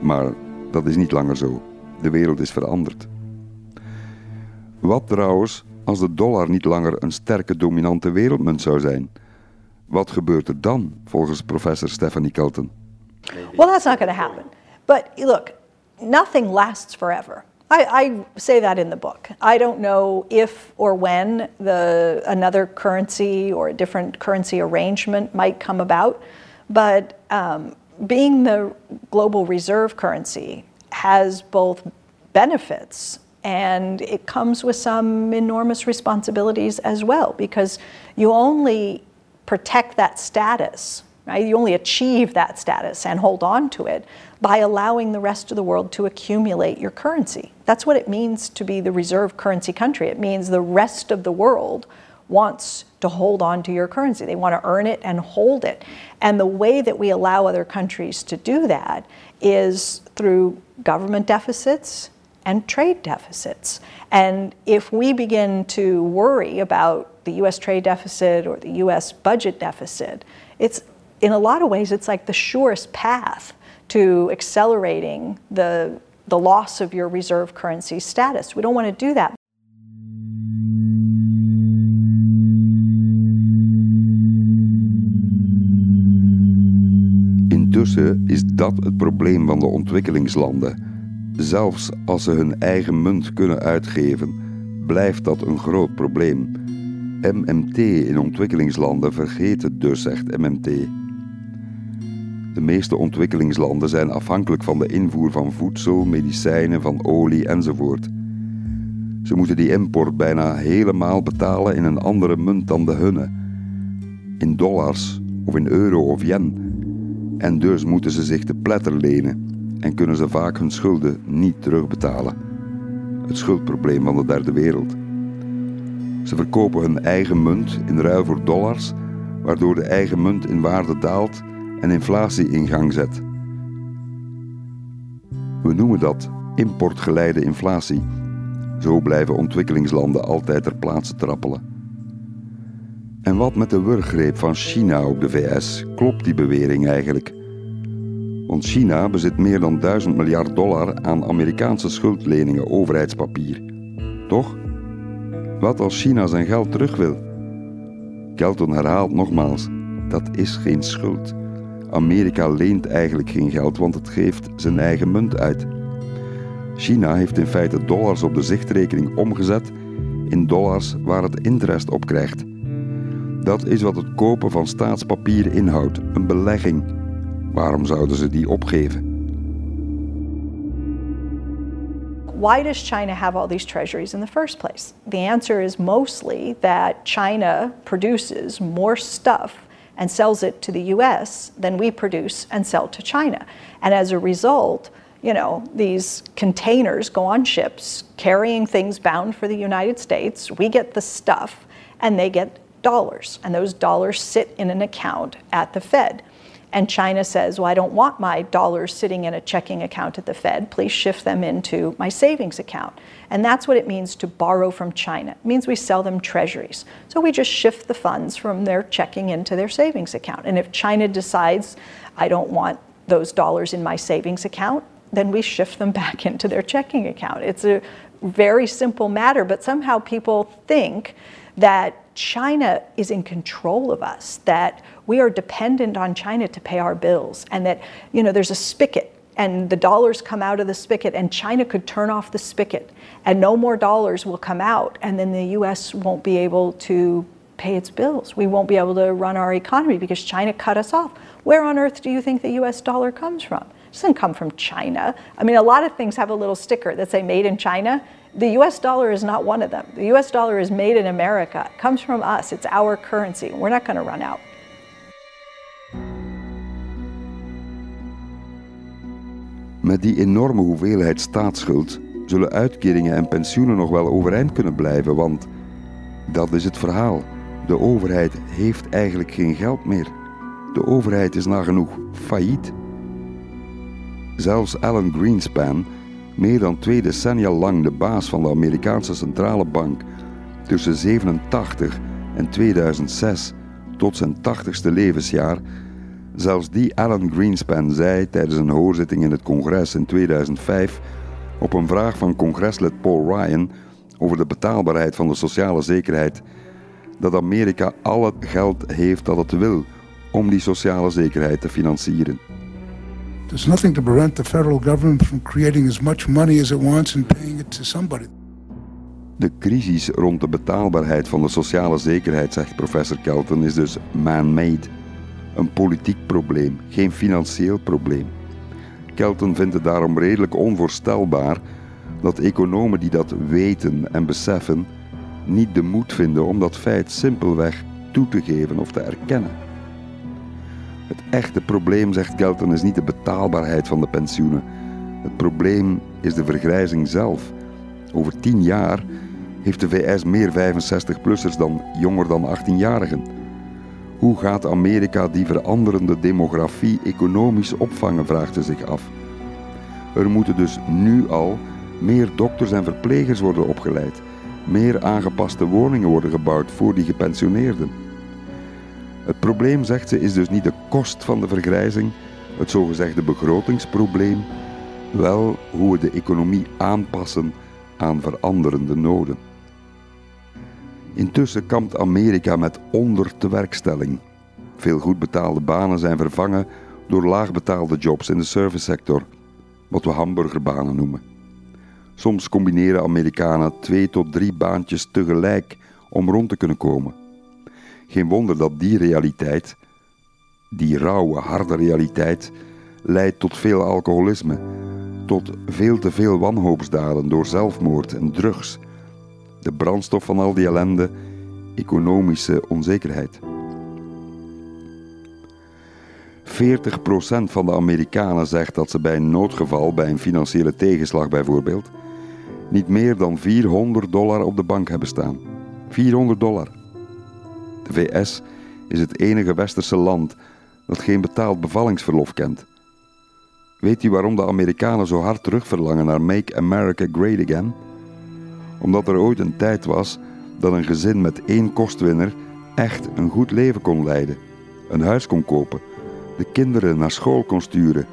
Maar dat is niet langer zo. De wereld is veranderd. Wat trouwens als de dollar niet langer een sterke dominante wereldmunt zou zijn? Wat gebeurt er dan, volgens professor Stephanie Kelton? Well, that's not going to happen. But look, nothing lasts forever. I, I, say that in the book. I don't know if or when the another currency or a different currency arrangement might come about, but um, being the global reserve currency has both benefits and it comes with some enormous responsibilities as well because you only protect that status Right? You only achieve that status and hold on to it by allowing the rest of the world to accumulate your currency. That's what it means to be the reserve currency country. It means the rest of the world wants to hold on to your currency. They want to earn it and hold it. And the way that we allow other countries to do that is through government deficits and trade deficits. And if we begin to worry about the US trade deficit or the US budget deficit, it's in a lot of ways it's like the surest path to accelerating the the loss of your reserve currency status. We don't want to do that. Intussen is dat het probleem van de ontwikkelingslanden. Zelfs als ze hun eigen munt kunnen uitgeven, blijft dat een groot probleem. MMT in ontwikkelingslanden vergeten dus, zegt MMT. De meeste ontwikkelingslanden zijn afhankelijk van de invoer van voedsel, medicijnen, van olie enzovoort. Ze moeten die import bijna helemaal betalen in een andere munt dan de hunne. In dollars of in euro of yen. En dus moeten ze zich te pletter lenen en kunnen ze vaak hun schulden niet terugbetalen. Het schuldprobleem van de derde wereld. Ze verkopen hun eigen munt in ruil voor dollars, waardoor de eigen munt in waarde daalt en inflatie in gang zet. We noemen dat importgeleide inflatie. Zo blijven ontwikkelingslanden altijd ter plaatse trappelen. En wat met de wurggreep van China op de VS? Klopt die bewering eigenlijk? Want China bezit meer dan 1000 miljard dollar aan Amerikaanse schuldleningen overheidspapier. Toch? Wat als China zijn geld terug wil? Kelton herhaalt nogmaals: dat is geen schuld. Amerika leent eigenlijk geen geld, want het geeft zijn eigen munt uit. China heeft in feite dollars op de zichtrekening omgezet in dollars waar het interest op krijgt. Dat is wat het kopen van staatspapier inhoudt, een belegging. Waarom zouden ze die opgeven? Why does China have all these treasuries in the first place? The answer is mostly that China produces more stuff and sells it to the US than we produce and sell to China. And as a result, you know, these containers go on ships carrying things bound for the United States. We get the stuff and they get dollars. And those dollars sit in an account at the Fed. And China says, well, I don't want my dollars sitting in a checking account at the Fed. Please shift them into my savings account. And that's what it means to borrow from China. It means we sell them treasuries. So we just shift the funds from their checking into their savings account. And if China decides, I don't want those dollars in my savings account, then we shift them <laughs> back into their checking account. It's a very simple matter, but somehow people think that China is in control of us, that we are dependent on China to pay our bills, and that, you know, there's a spigot and the dollars come out of the spigot and China could turn off the spigot and no more dollars will come out and then the US won't be able to pay its bills. We won't be able to run our economy because China cut us off. Where on earth do you think the US dollar comes from? It doesn't come from China. I mean, a lot of things have a little sticker that say made in China. The US dollar is not one of them. The US dollar is made in America. It comes from us. It's our currency. We're not going to run out. Met die enorme hoeveelheid staatsschuld zullen uitkeringen en pensioenen nog wel overeind kunnen blijven, want dat is het verhaal. De overheid heeft eigenlijk geen geld meer. De overheid is nagenoeg failliet. Zelfs Alan Greenspan, meer dan twee decennia lang de baas van de Amerikaanse centrale bank, tussen 87 en 2006 tot zijn 80ste levensjaar, zelfs die Alan Greenspan zei tijdens een hoorzitting in het congres in 2005 op een vraag van congreslid Paul Ryan over de betaalbaarheid van de sociale zekerheid dat Amerika al het geld heeft dat het wil om die sociale zekerheid te financieren. There's nothing to prevent the federal government from creating as much money as it wants and paying it to somebody. De crisis rond de betaalbaarheid van de sociale zekerheid, zegt professor Kelton, is dus man-made. Een politiek probleem, geen financieel probleem. Kelton vindt het daarom redelijk onvoorstelbaar dat economen die dat weten en beseffen, niet de moed vinden om dat feit simpelweg toe te geven of te erkennen. Het echte probleem, zegt Kelton, is niet de betaalbaarheid van de pensioenen. Het probleem is de vergrijzing zelf. Over tien jaar heeft de VS meer 65-plussers dan jonger dan 18-jarigen. Hoe gaat Amerika die veranderende demografie economisch opvangen, vraagt ze zich af. Er moeten dus nu al meer dokters en verplegers worden opgeleid, meer aangepaste woningen worden gebouwd voor die gepensioneerden. Het probleem, zegt ze, is dus niet de kost van de vergrijzing, het zogezegde begrotingsprobleem, wel hoe we de economie aanpassen aan veranderende noden. Intussen kampt Amerika met ondertewerkstelling. Veel goed betaalde banen zijn vervangen door laagbetaalde jobs in de servicesector, wat we hamburgerbanen noemen. Soms combineren Amerikanen twee tot drie baantjes tegelijk om rond te kunnen komen. Geen wonder dat die realiteit, die rauwe, harde realiteit, leidt tot veel alcoholisme, tot veel te veel wanhoopsdaden door zelfmoord en drugs. De brandstof van al die ellende, economische onzekerheid. 40% van de Amerikanen zegt dat ze bij een noodgeval, bij een financiële tegenslag bijvoorbeeld, niet meer dan 400 dollar op de bank hebben staan. 400 dollar. De VS is het enige westerse land dat geen betaald bevallingsverlof kent. Weet u waarom de Amerikanen zo hard terugverlangen naar Make America Great Again? Omdat er ooit een tijd was dat een gezin met één kostwinner echt een goed leven kon leiden, een huis kon kopen, de kinderen naar school kon sturen,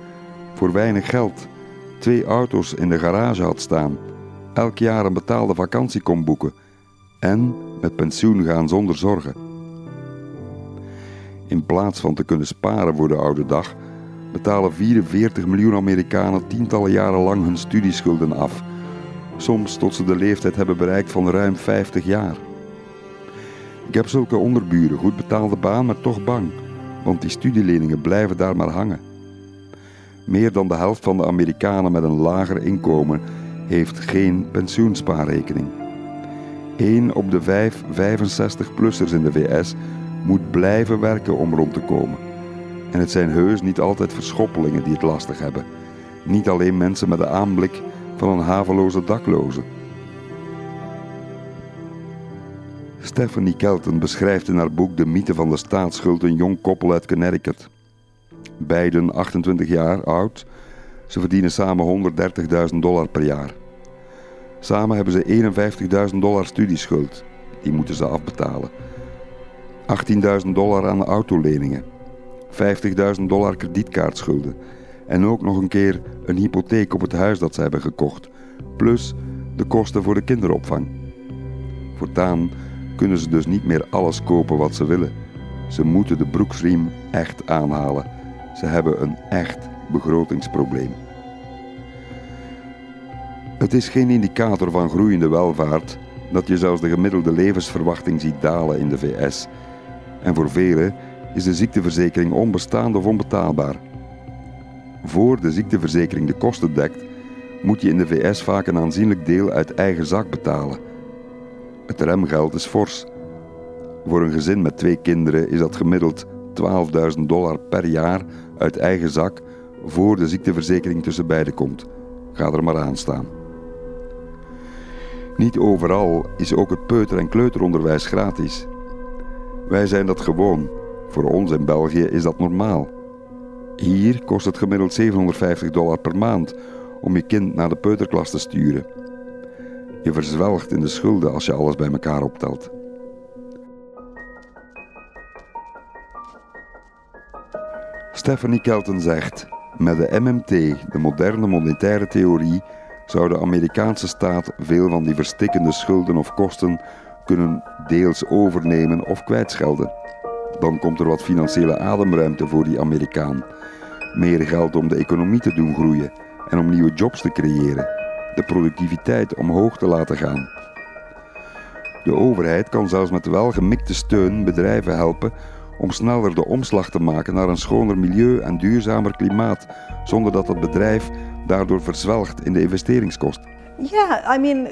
voor weinig geld, twee auto's in de garage had staan, elk jaar een betaalde vakantie kon boeken en met pensioen gaan zonder zorgen. In plaats van te kunnen sparen voor de oude dag, betalen 44 miljoen Amerikanen tientallen jaren lang hun studieschulden af, soms tot ze de leeftijd hebben bereikt van ruim 50 jaar. Ik heb zulke onderburen, goed betaalde baan, maar toch bang, want die studieleningen blijven daar maar hangen. Meer dan de helft van de Amerikanen met een lager inkomen heeft geen pensioenspaarrekening. 1 op de 5 65-plussers in de VS moet blijven werken om rond te komen. En het zijn heus niet altijd verschoppelingen die het lastig hebben. Niet alleen mensen met de aanblik van een haveloze dakloze. Stephanie Kelton beschrijft in haar boek De mythe van de staatsschuld een jong koppel uit Connecticut. Beiden 28 jaar oud, ze verdienen samen 130.000 dollar per jaar. Samen hebben ze 51.000 dollar studieschuld, die moeten ze afbetalen. 18.000 dollar aan autoleningen, 50.000 dollar kredietkaartschulden en ook nog een keer een hypotheek op het huis dat ze hebben gekocht, plus de kosten voor de kinderopvang. Voortaan kunnen ze dus niet meer alles kopen wat ze willen. Ze moeten de broeksriem echt aanhalen. Ze hebben een echt begrotingsprobleem. Het is geen indicator van groeiende welvaart dat je zelfs de gemiddelde levensverwachting ziet dalen in de VS. En voor velen is de ziekteverzekering onbestaand of onbetaalbaar. Voor de ziekteverzekering de kosten dekt, moet je in de VS vaak een aanzienlijk deel uit eigen zak betalen. Het remgeld is fors. Voor een gezin met twee kinderen is dat gemiddeld 12.000 dollar per jaar uit eigen zak voor de ziekteverzekering tussen beiden komt. Ga er maar aan staan. Niet overal is ook het peuter- en kleuteronderwijs gratis. Wij zijn dat gewoon. Voor ons in België is dat normaal. Hier kost het gemiddeld 750 dollar per maand om je kind naar de peuterklas te sturen. Je verzwelgt in de schulden als je alles bij elkaar optelt. Stephanie Kelton zegt: Met de MMT, de moderne monetaire theorie, zou de Amerikaanse staat veel van die verstikkende schulden of kosten kunnen deels overnemen of kwijtschelden. Dan komt er wat financiële ademruimte voor die Amerikaan. Meer geld om de economie te doen groeien en om nieuwe jobs te creëren, de productiviteit omhoog te laten gaan. De overheid kan zelfs met welgemikte steun bedrijven helpen om sneller de omslag te maken naar een schoner milieu en duurzamer klimaat, zonder dat het bedrijf daardoor verzwelgt in de investeringskosten. Yeah, I mean,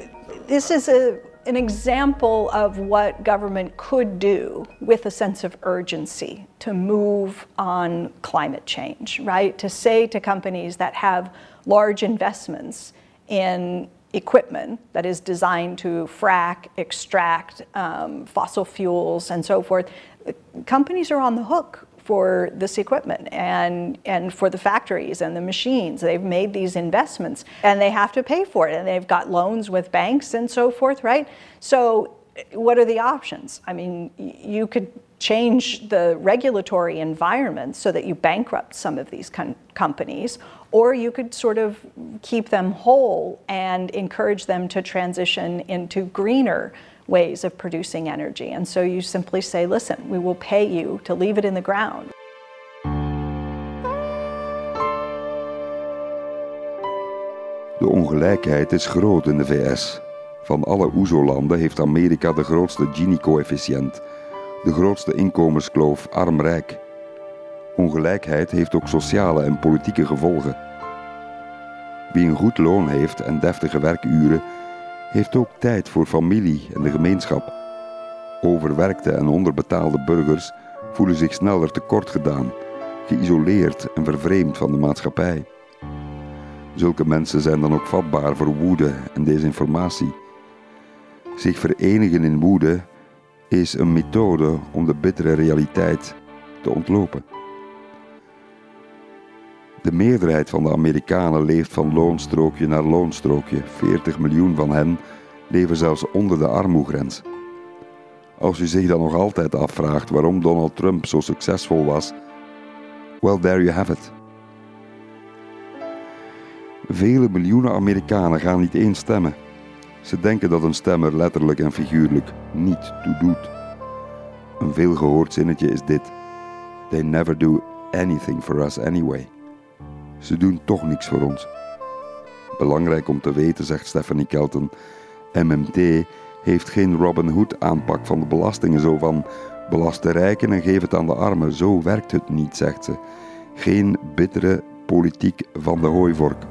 this is a an example of what government could do with a sense of urgency to move on climate change, right? To say to companies that have large investments in equipment that is designed to frack, extract um, fossil fuels, and so forth, companies are on the hook for this equipment and, and for the factories and the machines. They've made these investments and they have to pay for it. And they've got loans with banks and so forth, right? So, what are the options? I mean, you could change the regulatory environment so that you bankrupt some of these com- companies, or you could sort of keep them whole and encourage them to transition into greener ways of producing energy. And so you simply say, listen, we will pay you to leave it in the ground. De ongelijkheid is groot in de VS. Van alle OESO-landen heeft Amerika de grootste Gini-coëfficiënt, de grootste inkomenskloof arm-rijk. Ongelijkheid heeft ook sociale en politieke gevolgen. Wie een goed loon heeft en deftige werkuren, heeft ook tijd voor familie en de gemeenschap. Overwerkte en onderbetaalde burgers voelen zich sneller tekort gedaan, geïsoleerd en vervreemd van de maatschappij. Zulke mensen zijn dan ook vatbaar voor woede en desinformatie. Zich verenigen in woede is een methode om de bittere realiteit te ontlopen. De meerderheid van de Amerikanen leeft van loonstrookje naar loonstrookje. 40 miljoen van hen leven zelfs onder de armoegrens. Als u zich dan nog altijd afvraagt waarom Donald Trump zo succesvol was, well, there you have it. Vele miljoenen Amerikanen gaan niet eens stemmen. Ze denken dat een stemmer letterlijk en figuurlijk niet toe doet. Een veelgehoord zinnetje is dit: They never do anything for us anyway. Ze doen toch niks voor ons. Belangrijk om te weten, zegt Stephanie Kelton. MMT heeft geen Robin Hood aanpak van de belastingen, zo van belast de rijken en geef het aan de armen. Zo werkt het niet, zegt ze. Geen bittere politiek van de hooivork.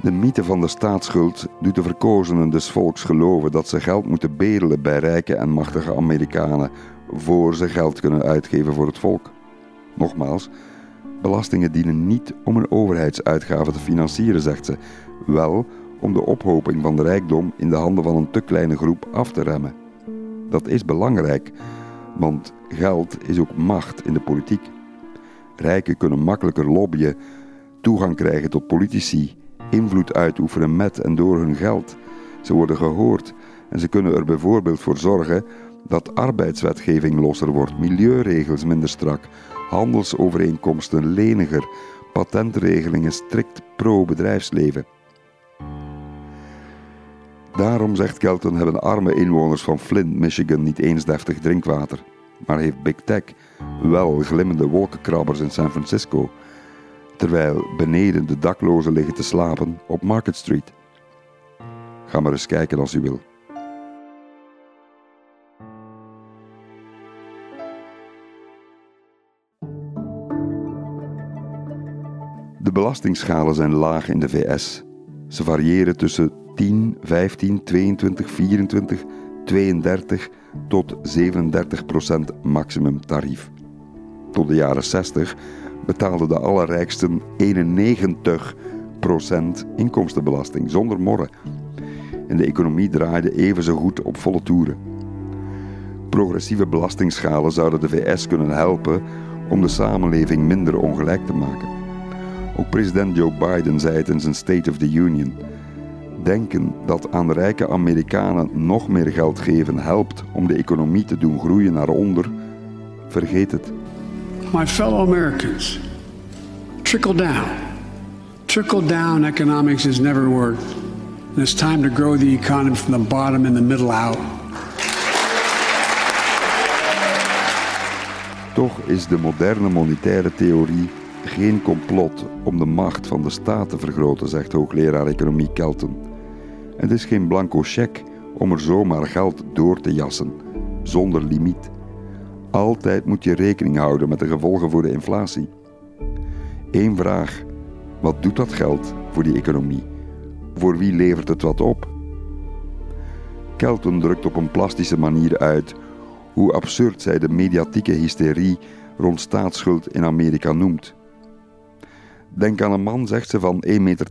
De mythe van de staatsschuld doet de verkozenen des volks geloven dat ze geld moeten bedelen bij rijke en machtige Amerikanen voor ze geld kunnen uitgeven voor het volk. Nogmaals, Belastingen dienen niet om een overheidsuitgave te financieren, zegt ze, wel om de ophoping van de rijkdom in de handen van een te kleine groep af te remmen. Dat is belangrijk, want geld is ook macht in de politiek. Rijken kunnen makkelijker lobbyen, toegang krijgen tot politici, invloed uitoefenen met en door hun geld. Ze worden gehoord en ze kunnen er bijvoorbeeld voor zorgen dat arbeidswetgeving losser wordt, milieuregels minder strak, handelsovereenkomsten leniger, patentregelingen strikt pro-bedrijfsleven. Daarom, zegt Kelton, hebben arme inwoners van Flint, Michigan niet eens deftig drinkwater. Maar heeft Big Tech wel glimmende wolkenkrabbers in San Francisco, terwijl beneden de daklozen liggen te slapen op Market Street. Ga maar eens kijken als u wil. Belastingschalen zijn laag in de VS. Ze variëren tussen 10, 15, 22, 24, 32 tot 37 procent maximumtarief. Tot de jaren 60 betaalden de allerrijksten 91 procent inkomstenbelasting zonder morren. En de economie draaide even zo goed op volle toeren. Progressieve belastingschalen zouden de VS kunnen helpen om de samenleving minder ongelijk te maken. Ook president Joe Biden zei het in zijn State of the Union. Denken dat aan rijke Amerikanen nog meer geld geven helpt om de economie te doen groeien naar onder, vergeet het. My fellow Americans, trickle down. Trickle down economics has never worked. And it's time to grow the economy from the bottom and the middle out. Toch is de moderne monetaire theorie geen complot om de macht van de staat te vergroten, zegt hoogleraar economie Kelton. Het is geen blanco cheque om er zomaar geld door te jassen, zonder limiet. Altijd moet je rekening houden met de gevolgen voor de inflatie. Eén vraag: wat doet dat geld voor die economie? Voor wie levert het wat op? Kelton drukt op een plastische manier uit hoe absurd zij de mediatieke hysterie rond staatsschuld in Amerika noemt. Denk aan een man, zegt ze, van 1,80 meter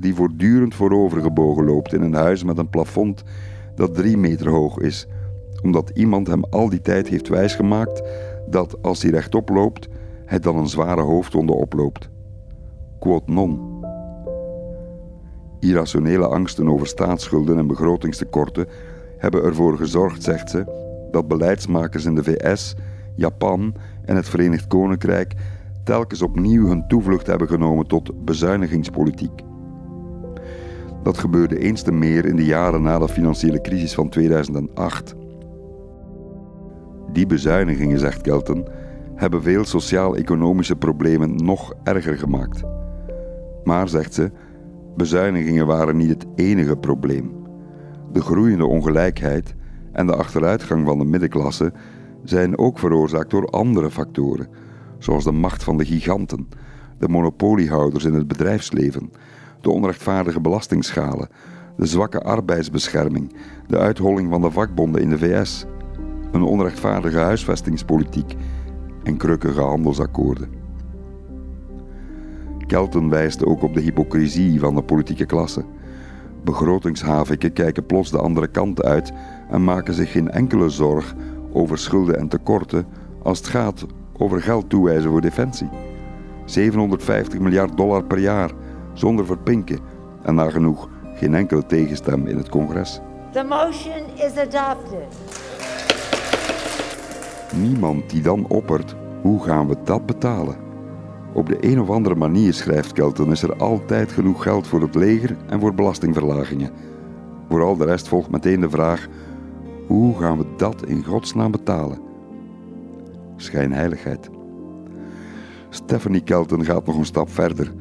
die voortdurend voorovergebogen loopt in een huis met een plafond dat 3 meter hoog is, omdat iemand hem al die tijd heeft wijsgemaakt dat als hij rechtop loopt, hij dan een zware hoofdwonde oploopt. Quote non. Irrationele angsten over staatsschulden en begrotingstekorten hebben ervoor gezorgd, zegt ze, dat beleidsmakers in de VS, Japan en het Verenigd Koninkrijk telkens opnieuw hun toevlucht hebben genomen tot bezuinigingspolitiek. Dat gebeurde eens te meer in de jaren na de financiële crisis van 2008. Die bezuinigingen, zegt Kelton, hebben veel sociaal-economische problemen nog erger gemaakt. Maar, zegt ze, bezuinigingen waren niet het enige probleem. De groeiende ongelijkheid en de achteruitgang van de middenklasse zijn ook veroorzaakt door andere factoren, zoals de macht van de giganten, de monopoliehouders in het bedrijfsleven, de onrechtvaardige belastingschalen, de zwakke arbeidsbescherming, de uitholling van de vakbonden in de VS, een onrechtvaardige huisvestingspolitiek en krukkige handelsakkoorden. Kelten wijst ook op de hypocrisie van de politieke klasse. Begrotingshaviken kijken plots de andere kant uit en maken zich geen enkele zorg over schulden en tekorten als het gaat over geld toewijzen voor defensie. 750 miljard dollar per jaar, zonder verpinken en nagenoeg geen enkele tegenstem in het congres. The motion is adopted. Niemand die dan oppert, hoe gaan we dat betalen? Op de een of andere manier, schrijft Kelton, is er altijd genoeg geld voor het leger en voor belastingverlagingen. Voor al de rest volgt meteen de vraag: hoe gaan we dat in godsnaam betalen? Schijnheiligheid. Stephanie Kelton gaat nog een stap verder.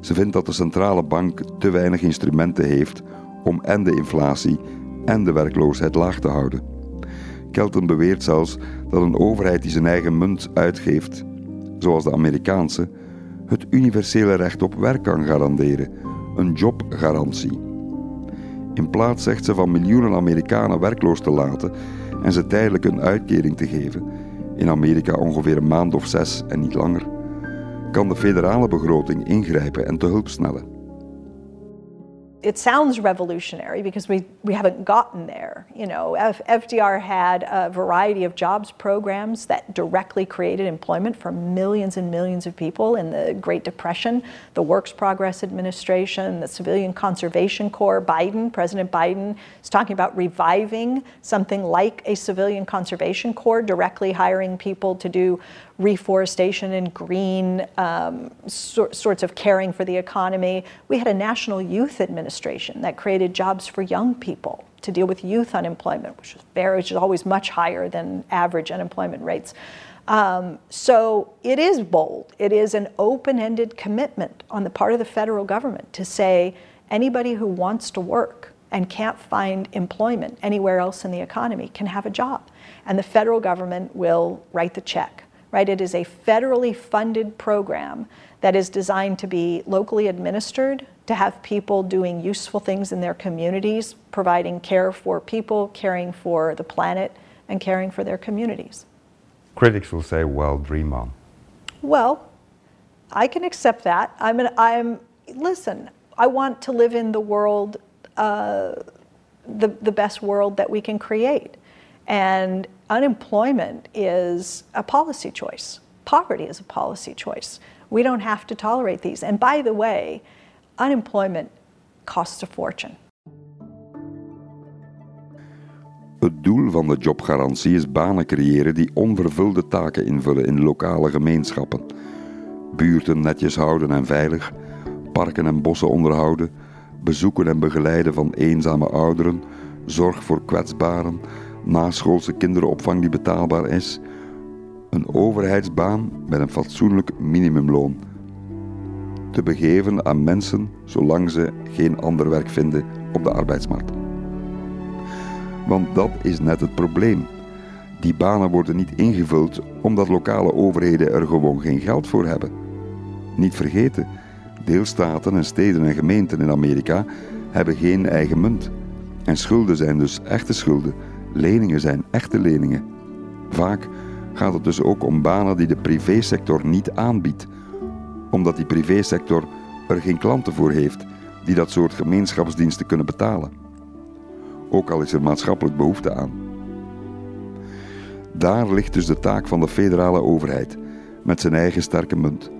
Ze vindt dat de centrale bank te weinig instrumenten heeft om en de inflatie en de werkloosheid laag te houden. Kelton beweert zelfs dat een overheid die zijn eigen munt uitgeeft, zoals de Amerikaanse, het universele recht op werk kan garanderen, een jobgarantie. In plaats, zegt ze, van miljoenen Amerikanen werkloos te laten en ze tijdelijk een uitkering te geven, in Amerika ongeveer een maand of zes en niet langer, kan de federale begroting ingrijpen en te hulp snellen. It sounds revolutionary because we, we haven't gotten there. You know, F- FDR had a variety of jobs programs that directly created employment for millions and millions of people in the Great Depression, the Works Progress Administration, the Civilian Conservation Corps. Biden, President Biden, is talking about reviving something like a Civilian Conservation Corps, directly hiring people to do reforestation and green um, so, sorts of caring for the economy. We had a national youth administration that created jobs for young people to deal with youth unemployment, which is very, which is always much higher than average unemployment rates. Um, so it is bold. It is an open-ended commitment on the part of the federal government to say anybody who wants to work and can't find employment anywhere else in the economy can have a job. And the federal government will write the check right? It is a federally funded program that is designed to be locally administered, to have people doing useful things in their communities, providing care for people, caring for the planet, and caring for their communities. Critics will say, well, dream on. Well, I can accept that. I'm, an, I'm listen, I want to live in the world, uh, the, the best world that we can create. And unemployment is a policy choice. Poverty is a policy choice. We don't have to tolerate these. And by the way, unemployment costs a fortune. Het doel van de jobgarantie is banen creëren die onvervulde taken invullen in lokale gemeenschappen. Buurten netjes houden en veilig, parken en bossen onderhouden, bezoeken en begeleiden van eenzame ouderen, zorg voor kwetsbaren, naschoolse kinderopvang die betaalbaar is, een overheidsbaan met een fatsoenlijk minimumloon. Te begeven aan mensen zolang ze geen ander werk vinden op de arbeidsmarkt. Want dat is net het probleem. Die banen worden niet ingevuld omdat lokale overheden er gewoon geen geld voor hebben. Niet vergeten, deelstaten en steden en gemeenten in Amerika hebben geen eigen munt. En schulden zijn dus echte schulden, leningen zijn echte leningen. Vaak gaat het dus ook om banen die de privésector niet aanbiedt, omdat die privésector er geen klanten voor heeft die dat soort gemeenschapsdiensten kunnen betalen. Ook al is er maatschappelijk behoefte aan. Daar ligt dus de taak van de federale overheid, met zijn eigen sterke munt.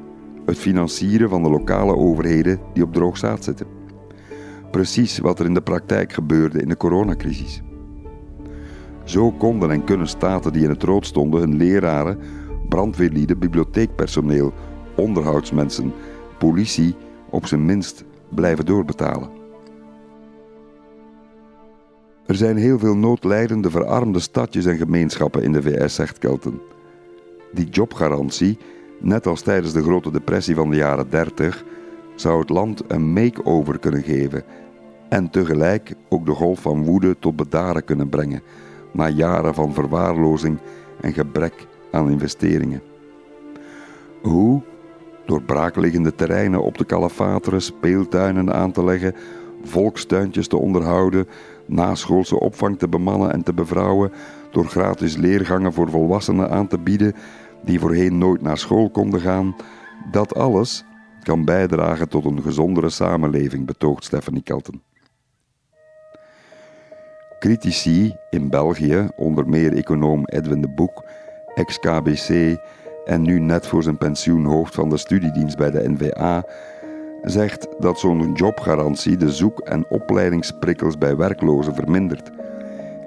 Het financieren van de lokale overheden die op droog zaad zitten. Precies wat er in de praktijk gebeurde in de coronacrisis. Zo konden en kunnen staten die in het rood stonden hun leraren, brandweerlieden, bibliotheekpersoneel, onderhoudsmensen, politie op zijn minst blijven doorbetalen. Er zijn heel veel noodlijdende verarmde stadjes en gemeenschappen in de VS, zegt Kelton. Die jobgarantie, net als tijdens de grote depressie van de jaren 30, zou het land een make-over kunnen geven en tegelijk ook de golf van woede tot bedaren kunnen brengen na jaren van verwaarlozing en gebrek aan investeringen. Hoe? Door braakliggende terreinen op te kalafateren, speeltuinen aan te leggen, volkstuintjes te onderhouden, naschoolse opvang te bemannen en te bevrouwen, door gratis leergangen voor volwassenen aan te bieden die voorheen nooit naar school konden gaan, dat alles kan bijdragen tot een gezondere samenleving, betoogt Stephanie Kelton. Critici in België, onder meer econoom Edwin de Boek, ex-KBC en nu net voor zijn pensioen hoofd van de studiedienst bij de NVA, zegt dat zo'n jobgarantie de zoek- en opleidingsprikkels bij werklozen vermindert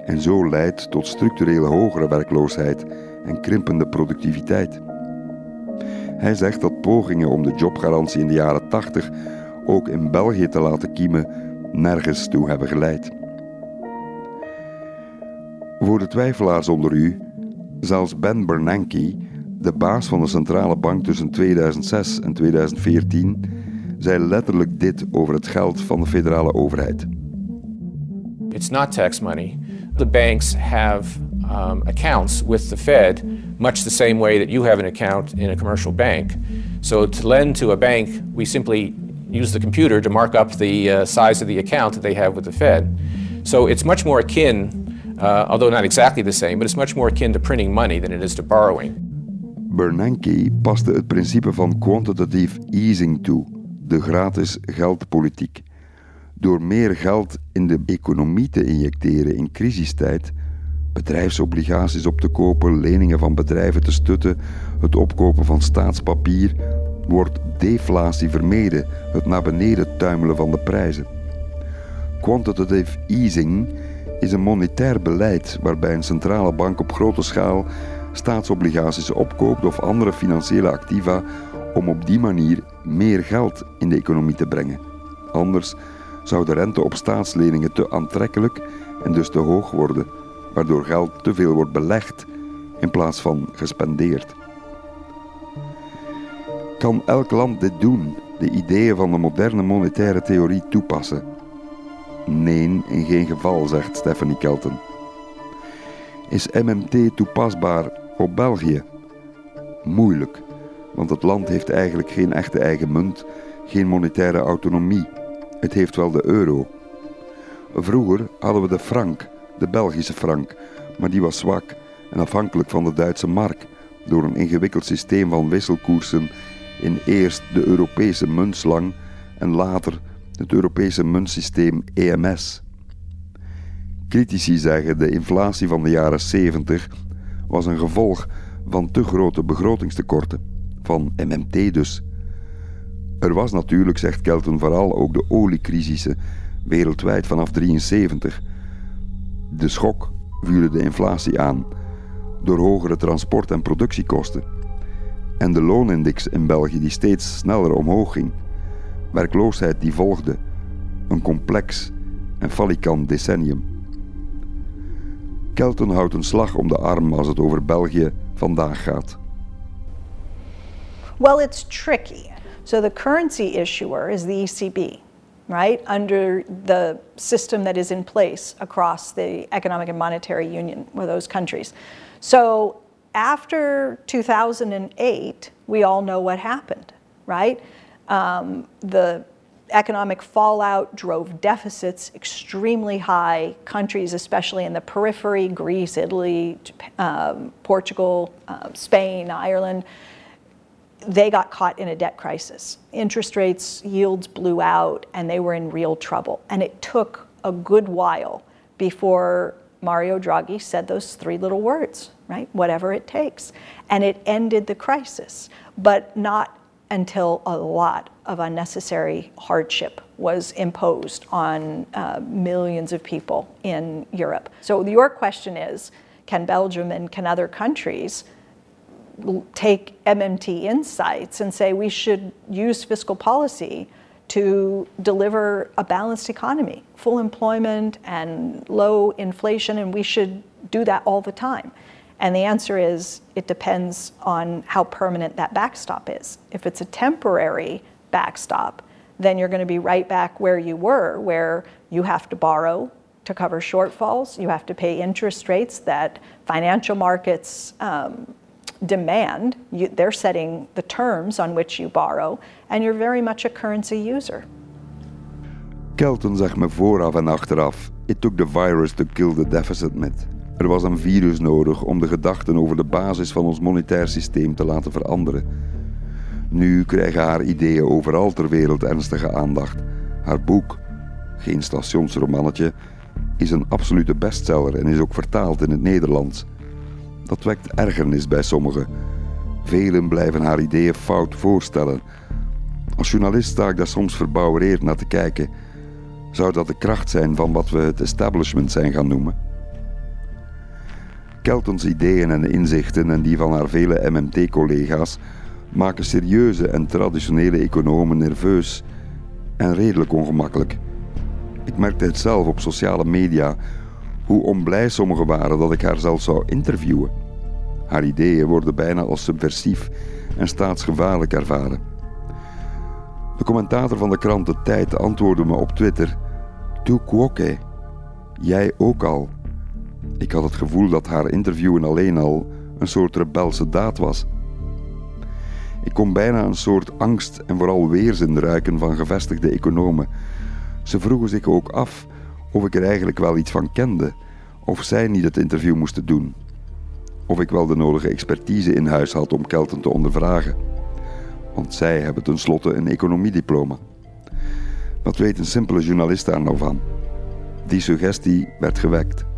en zo leidt tot structurele hogere werkloosheid en krimpende productiviteit. Hij zegt dat pogingen om de jobgarantie in de jaren 80 ook in België te laten kiemen nergens toe hebben geleid. Voor de twijfelaars onder u, zelfs Ben Bernanke, de baas van de centrale bank tussen 2006 en 2014, zei letterlijk dit over het geld van de federale overheid. It's not tax money. The banks have um, accounts with the Fed, much the same way that you have an account in a commercial bank. So to lend to a bank, we simply use the computer to mark up the uh, size of the account that they have with the Fed. So it's much more akin, uh, although not exactly the same, but it's much more akin to printing money than it is to borrowing. Bernanke paste het principe van quantitative easing toe, de gratis geldpolitiek. Door meer geld in de economie te injecteren in crisistijd, bedrijfsobligaties op te kopen, leningen van bedrijven te stutten, het opkopen van staatspapier, wordt deflatie vermeden, het naar beneden tuimelen van de prijzen. Quantitative easing is een monetair beleid waarbij een centrale bank op grote schaal staatsobligaties opkoopt of andere financiële activa om op die manier meer geld in de economie te brengen. Anders zou de rente op staatsleningen te aantrekkelijk en dus te hoog worden, waardoor geld te veel wordt belegd in plaats van gespendeerd. Kan elk land dit doen, de ideeën van de moderne monetaire theorie toepassen? Nee, in geen geval, zegt Stephanie Kelton. Is MMT toepasbaar op België? Moeilijk, want het land heeft eigenlijk geen echte eigen munt, geen monetaire autonomie. Het heeft wel de euro. Vroeger hadden we de frank, de Belgische frank, maar die was zwak en afhankelijk van de Duitse mark door een ingewikkeld systeem van wisselkoersen in eerst de Europese muntslang en later het Europese muntsysteem EMS. Critici zeggen de inflatie van de jaren 70 was een gevolg van te grote begrotingstekorten, van MMT dus. Er was natuurlijk, zegt Kelton, vooral ook de oliecrisissen wereldwijd vanaf 73. De schok vuurde de inflatie aan door hogere transport- en productiekosten. En de loonindex in België die steeds sneller omhoog ging. Werkloosheid die volgde. Een complex en falikant decennium. Kelton houdt een slag om de arm als het over België vandaag gaat. Well, it's tricky. So the currency issuer is the ECB, right? Under the system that is in place across the economic and monetary union with those countries. So after 2008, we all know what happened, right? Um, the economic fallout drove deficits extremely high. Countries, especially in the periphery, Greece, Italy, um, Portugal, uh, Spain, Ireland, they got caught in a debt crisis. Interest rates, yields blew out, and they were in real trouble. And it took a good while before Mario Draghi said those three little words, right? Whatever it takes. And it ended the crisis, but not until a lot of unnecessary hardship was imposed on uh, millions of people in Europe. So your question is, can Belgium and can other countries take MMT insights and say we should use fiscal policy to deliver a balanced economy, full employment and low inflation, and we should do that all the time. And the answer is it depends on how permanent that backstop is. If it's a temporary backstop, then you're going to be right back where you were, where you have to borrow to cover shortfalls, you have to pay interest rates that financial markets um, demand. You, they're setting the terms on which you borrow, and you're very much a currency user. Kelton zegt me vooraf en achteraf: It took the virus to kill the deficit myth. Er was een virus nodig om de gedachten over de basis van ons monetair systeem te laten veranderen. Nu krijgen haar ideeën overal ter wereld ernstige aandacht. Haar boek, geen stationsromannetje, is een absolute bestseller en is ook vertaald in het Nederlands. Dat wekt ergernis bij sommigen. Velen blijven haar ideeën fout voorstellen. Als journalist sta ik daar soms verbouwereerd naar te kijken. Zou dat de kracht zijn van wat we het establishment zijn gaan noemen? Keltons ideeën en inzichten en die van haar vele MMT-collega's maken serieuze en traditionele economen nerveus en redelijk ongemakkelijk. Ik merkte het zelf op sociale media hoe onblij sommigen waren dat ik haar zelf zou interviewen. Haar ideeën worden bijna als subversief en staatsgevaarlijk ervaren. De commentator van de krant De Tijd antwoordde me op Twitter: Tu quoque, jij ook al. Ik had het gevoel dat haar interviewen alleen al een soort rebelse daad was. Ik kon bijna een soort angst en vooral weerzin ruiken van gevestigde economen. Ze vroegen zich ook af of ik er eigenlijk wel iets van kende, of zij niet het interview moesten doen. Of ik wel de nodige expertise in huis had om Kelten te ondervragen. Want zij hebben tenslotte een economiediploma. Wat weet een simpele journalist daar nou van? Die suggestie werd gewekt.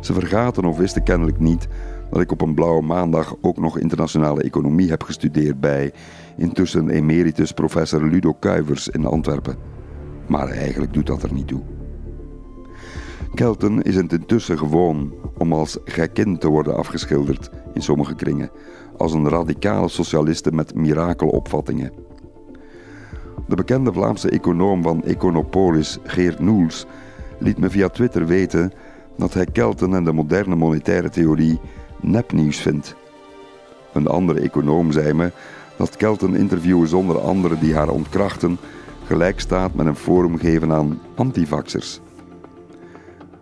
Ze vergaten of wisten kennelijk niet dat ik op een blauwe maandag ook nog internationale economie heb gestudeerd bij intussen emeritus professor Ludo Kuivers in Antwerpen. Maar eigenlijk doet dat er niet toe. Kelten is het intussen gewoon om als gekkin te worden afgeschilderd in sommige kringen, als een radicale socialiste met mirakelopvattingen. De bekende Vlaamse econoom van Econopolis, Geert Noels, liet me via Twitter weten dat hij Kelten en de moderne monetaire theorie nepnieuws vindt. Een andere econoom zei me dat Kelten interviewen zonder anderen die haar ontkrachten gelijk staat met een forum geven aan antivaxers.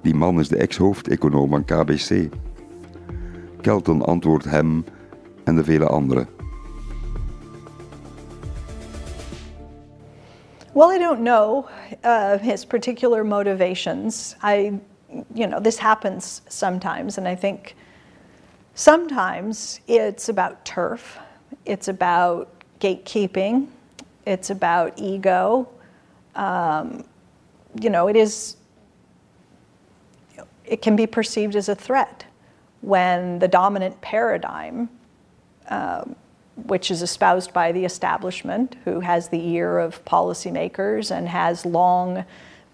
Die man is de ex-hoofdeconoom van KBC. Kelton antwoordt hem en de vele anderen. Well, I don't know uh, his particular motivations. I, you know, this happens sometimes, and I think sometimes it's about turf, it's about gatekeeping, it's about ego. Um, you know, it is it can be perceived as a threat when the dominant paradigm, um, which is espoused by the establishment, who has the ear of policymakers and has long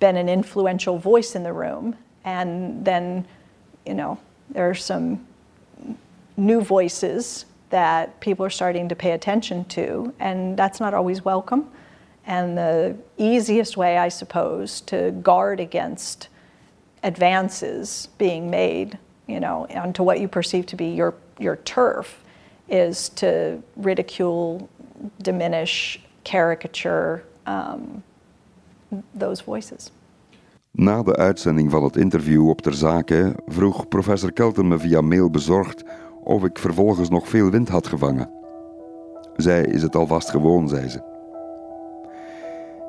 been an influential voice in the room, and then, you know, there are some new voices that people are starting to pay attention to, and that's not always welcome. And the easiest way, I suppose, to guard against advances being made, you know, onto what you perceive to be your, your turf is to ridicule, diminish, caricature um, those voices. Na de uitzending van het interview op ter zake vroeg professor Kelten me via mail bezorgd of ik vervolgens nog veel wind had gevangen. Zij is het alvast gewoon, zei ze.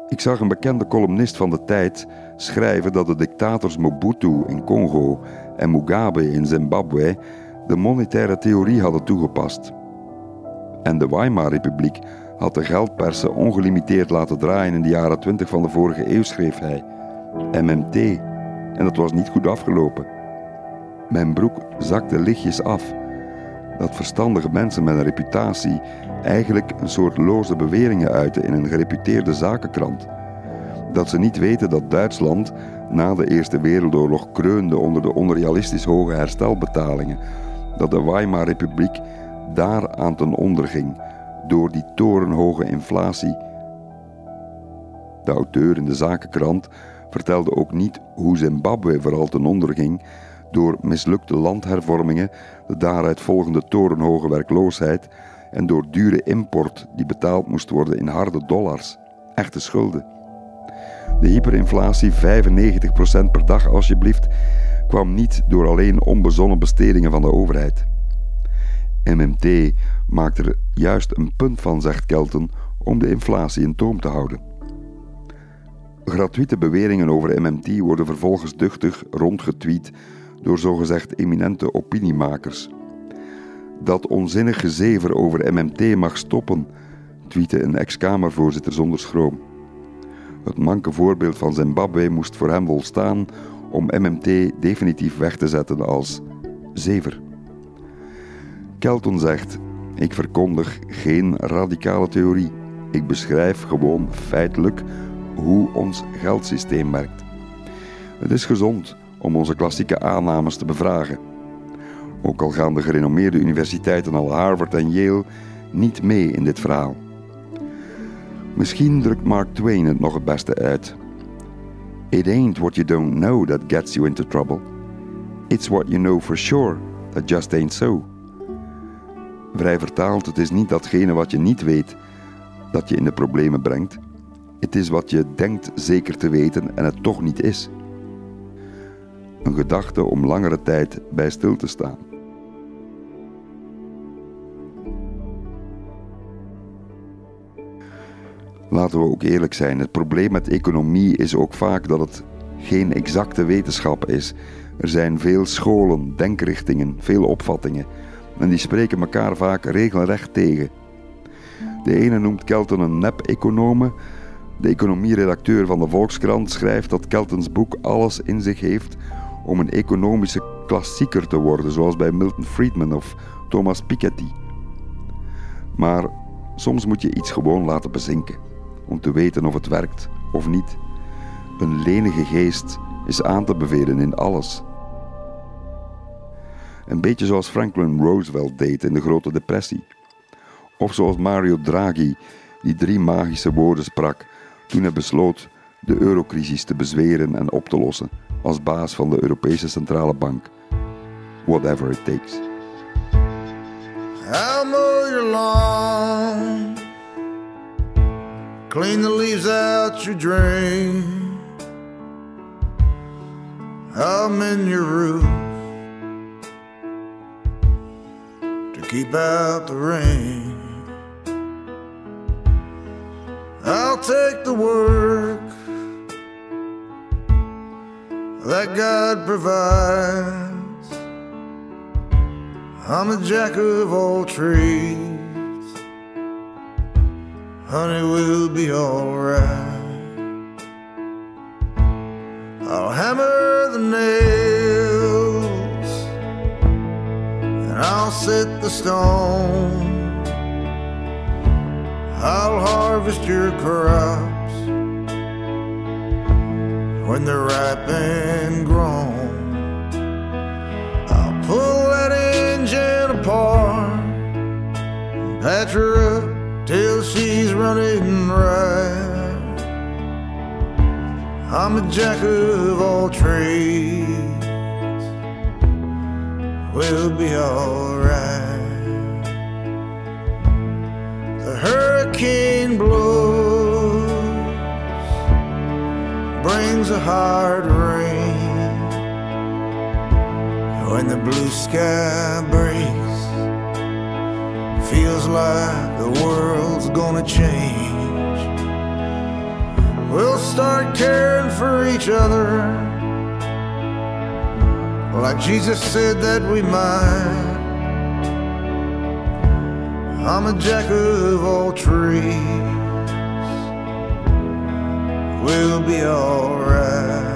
Ik zag een bekende columnist van de tijd schrijven dat de dictators Mobutu in Congo en Mugabe in Zimbabwe de monetaire theorie hadden toegepast. En de Weimar-republiek had de geldpersen ongelimiteerd laten draaien in de jaren 20 van de vorige eeuw, schreef hij. MMT. En dat was niet goed afgelopen. Mijn broek zakte lichtjes af. Dat verstandige mensen met een reputatie eigenlijk een soort loze beweringen uiten in een gereputeerde zakenkrant. Dat ze niet weten dat Duitsland na de Eerste Wereldoorlog kreunde onder de onrealistisch hoge herstelbetalingen. Dat de Weimar-republiek daar aan ten onder ging door die torenhoge inflatie. De auteur in de zakenkrant vertelde ook niet hoe Zimbabwe vooral ten onder ging door mislukte landhervormingen, de daaruit volgende torenhoge werkloosheid en door dure import die betaald moest worden in harde dollars, echte schulden. De hyperinflatie, 95% per dag alsjeblieft, kwam niet door alleen onbezonnen bestedingen van de overheid. MMT maakt er juist een punt van, zegt Kelton, om de inflatie in toom te houden. Gratuite beweringen over MMT worden vervolgens duchtig rondgetweet door zogezegd eminente opiniemakers. Dat onzinnige gezever over MMT mag stoppen, tweette een ex-Kamervoorzitter zonder schroom. Het manke voorbeeld van Zimbabwe moest voor hem volstaan om MMT definitief weg te zetten als zever. Kelton zegt: Ik verkondig geen radicale theorie. Ik beschrijf gewoon feitelijk hoe ons geldsysteem werkt. Het is gezond om onze klassieke aannames te bevragen. Ook al gaan de gerenommeerde universiteiten al Harvard en Yale niet mee in dit verhaal. Misschien drukt Mark Twain het nog het beste uit. It ain't what you don't know that gets you into trouble. It's what you know for sure that just ain't so. Vrij vertaald, het is niet datgene wat je niet weet dat je in de problemen brengt. Het is wat je denkt zeker te weten en het toch niet is. Een gedachte om langere tijd bij stil te staan. Laten we ook eerlijk zijn, het probleem met economie is ook vaak dat het geen exacte wetenschap is. Er zijn veel scholen, denkrichtingen, veel opvattingen en die spreken elkaar vaak regelrecht tegen. De ene noemt Kelton een nep-econome. De economieredacteur van de Volkskrant schrijft dat Keltons boek alles in zich heeft om een economische klassieker te worden, zoals bij Milton Friedman of Thomas Piketty. Maar soms moet je iets gewoon laten bezinken, om te weten of het werkt of niet. Een lenige geest is aan te bevelen in alles. Een beetje zoals Franklin Roosevelt deed in de Grote Depressie. Of zoals Mario Draghi, die drie magische woorden sprak toen hij besloot de eurocrisis te bezweren en op te lossen als baas van de Europese Centrale Bank. Whatever it takes. I'll mow your lawn, clean the leaves out your drain. I'll mend your roof. keep out the rain. I'll take the work that God provides. I'm a jack of all trades. Honey, we'll be alright. I'll hammer the nails and I'll set the stone. I'll harvest your crops when they're ripe and grown. I'll pull that engine apart, patch her up till she's running right. I'm a jack of all trades we'll be alright. The hurricane blows, brings a hard rain. When the blue sky breaks, feels like the world's gonna change. We'll start caring for each other like Jesus said that we might. I'm a jack of all trades. We'll be alright.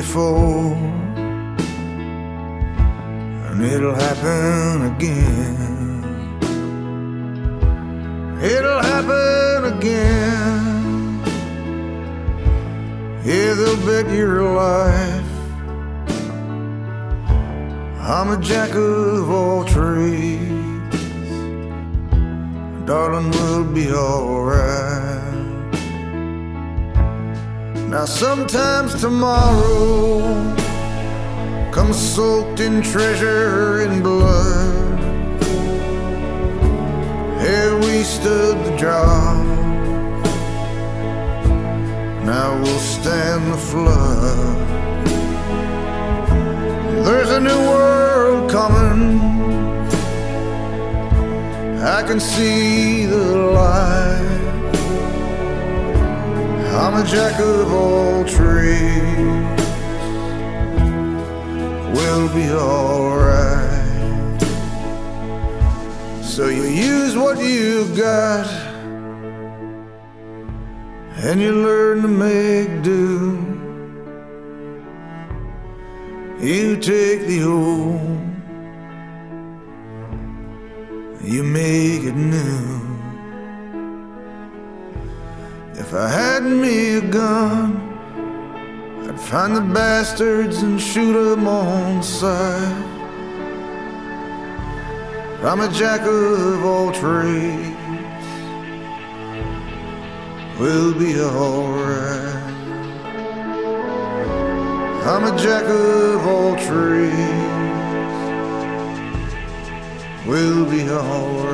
Before, and it'll happen again. It'll happen again. Yeah, they'll bet your life. I'm a jack of all trades. Darling, we'll be alright. Now, sometimes tomorrow comes soaked in treasure and blood. Here we stood the job. Now we'll stand the flood. There's a new world coming. I can see the light. I'm a jack of all trades. We'll be alright. So you use what you got, and you learn to make do. You take the old, you make it new. If I had me a gun, I'd find the bastards and shoot 'em on sight. I'm a jack of all trades. We'll be alright. I'm a jack of all trades. We'll be alright.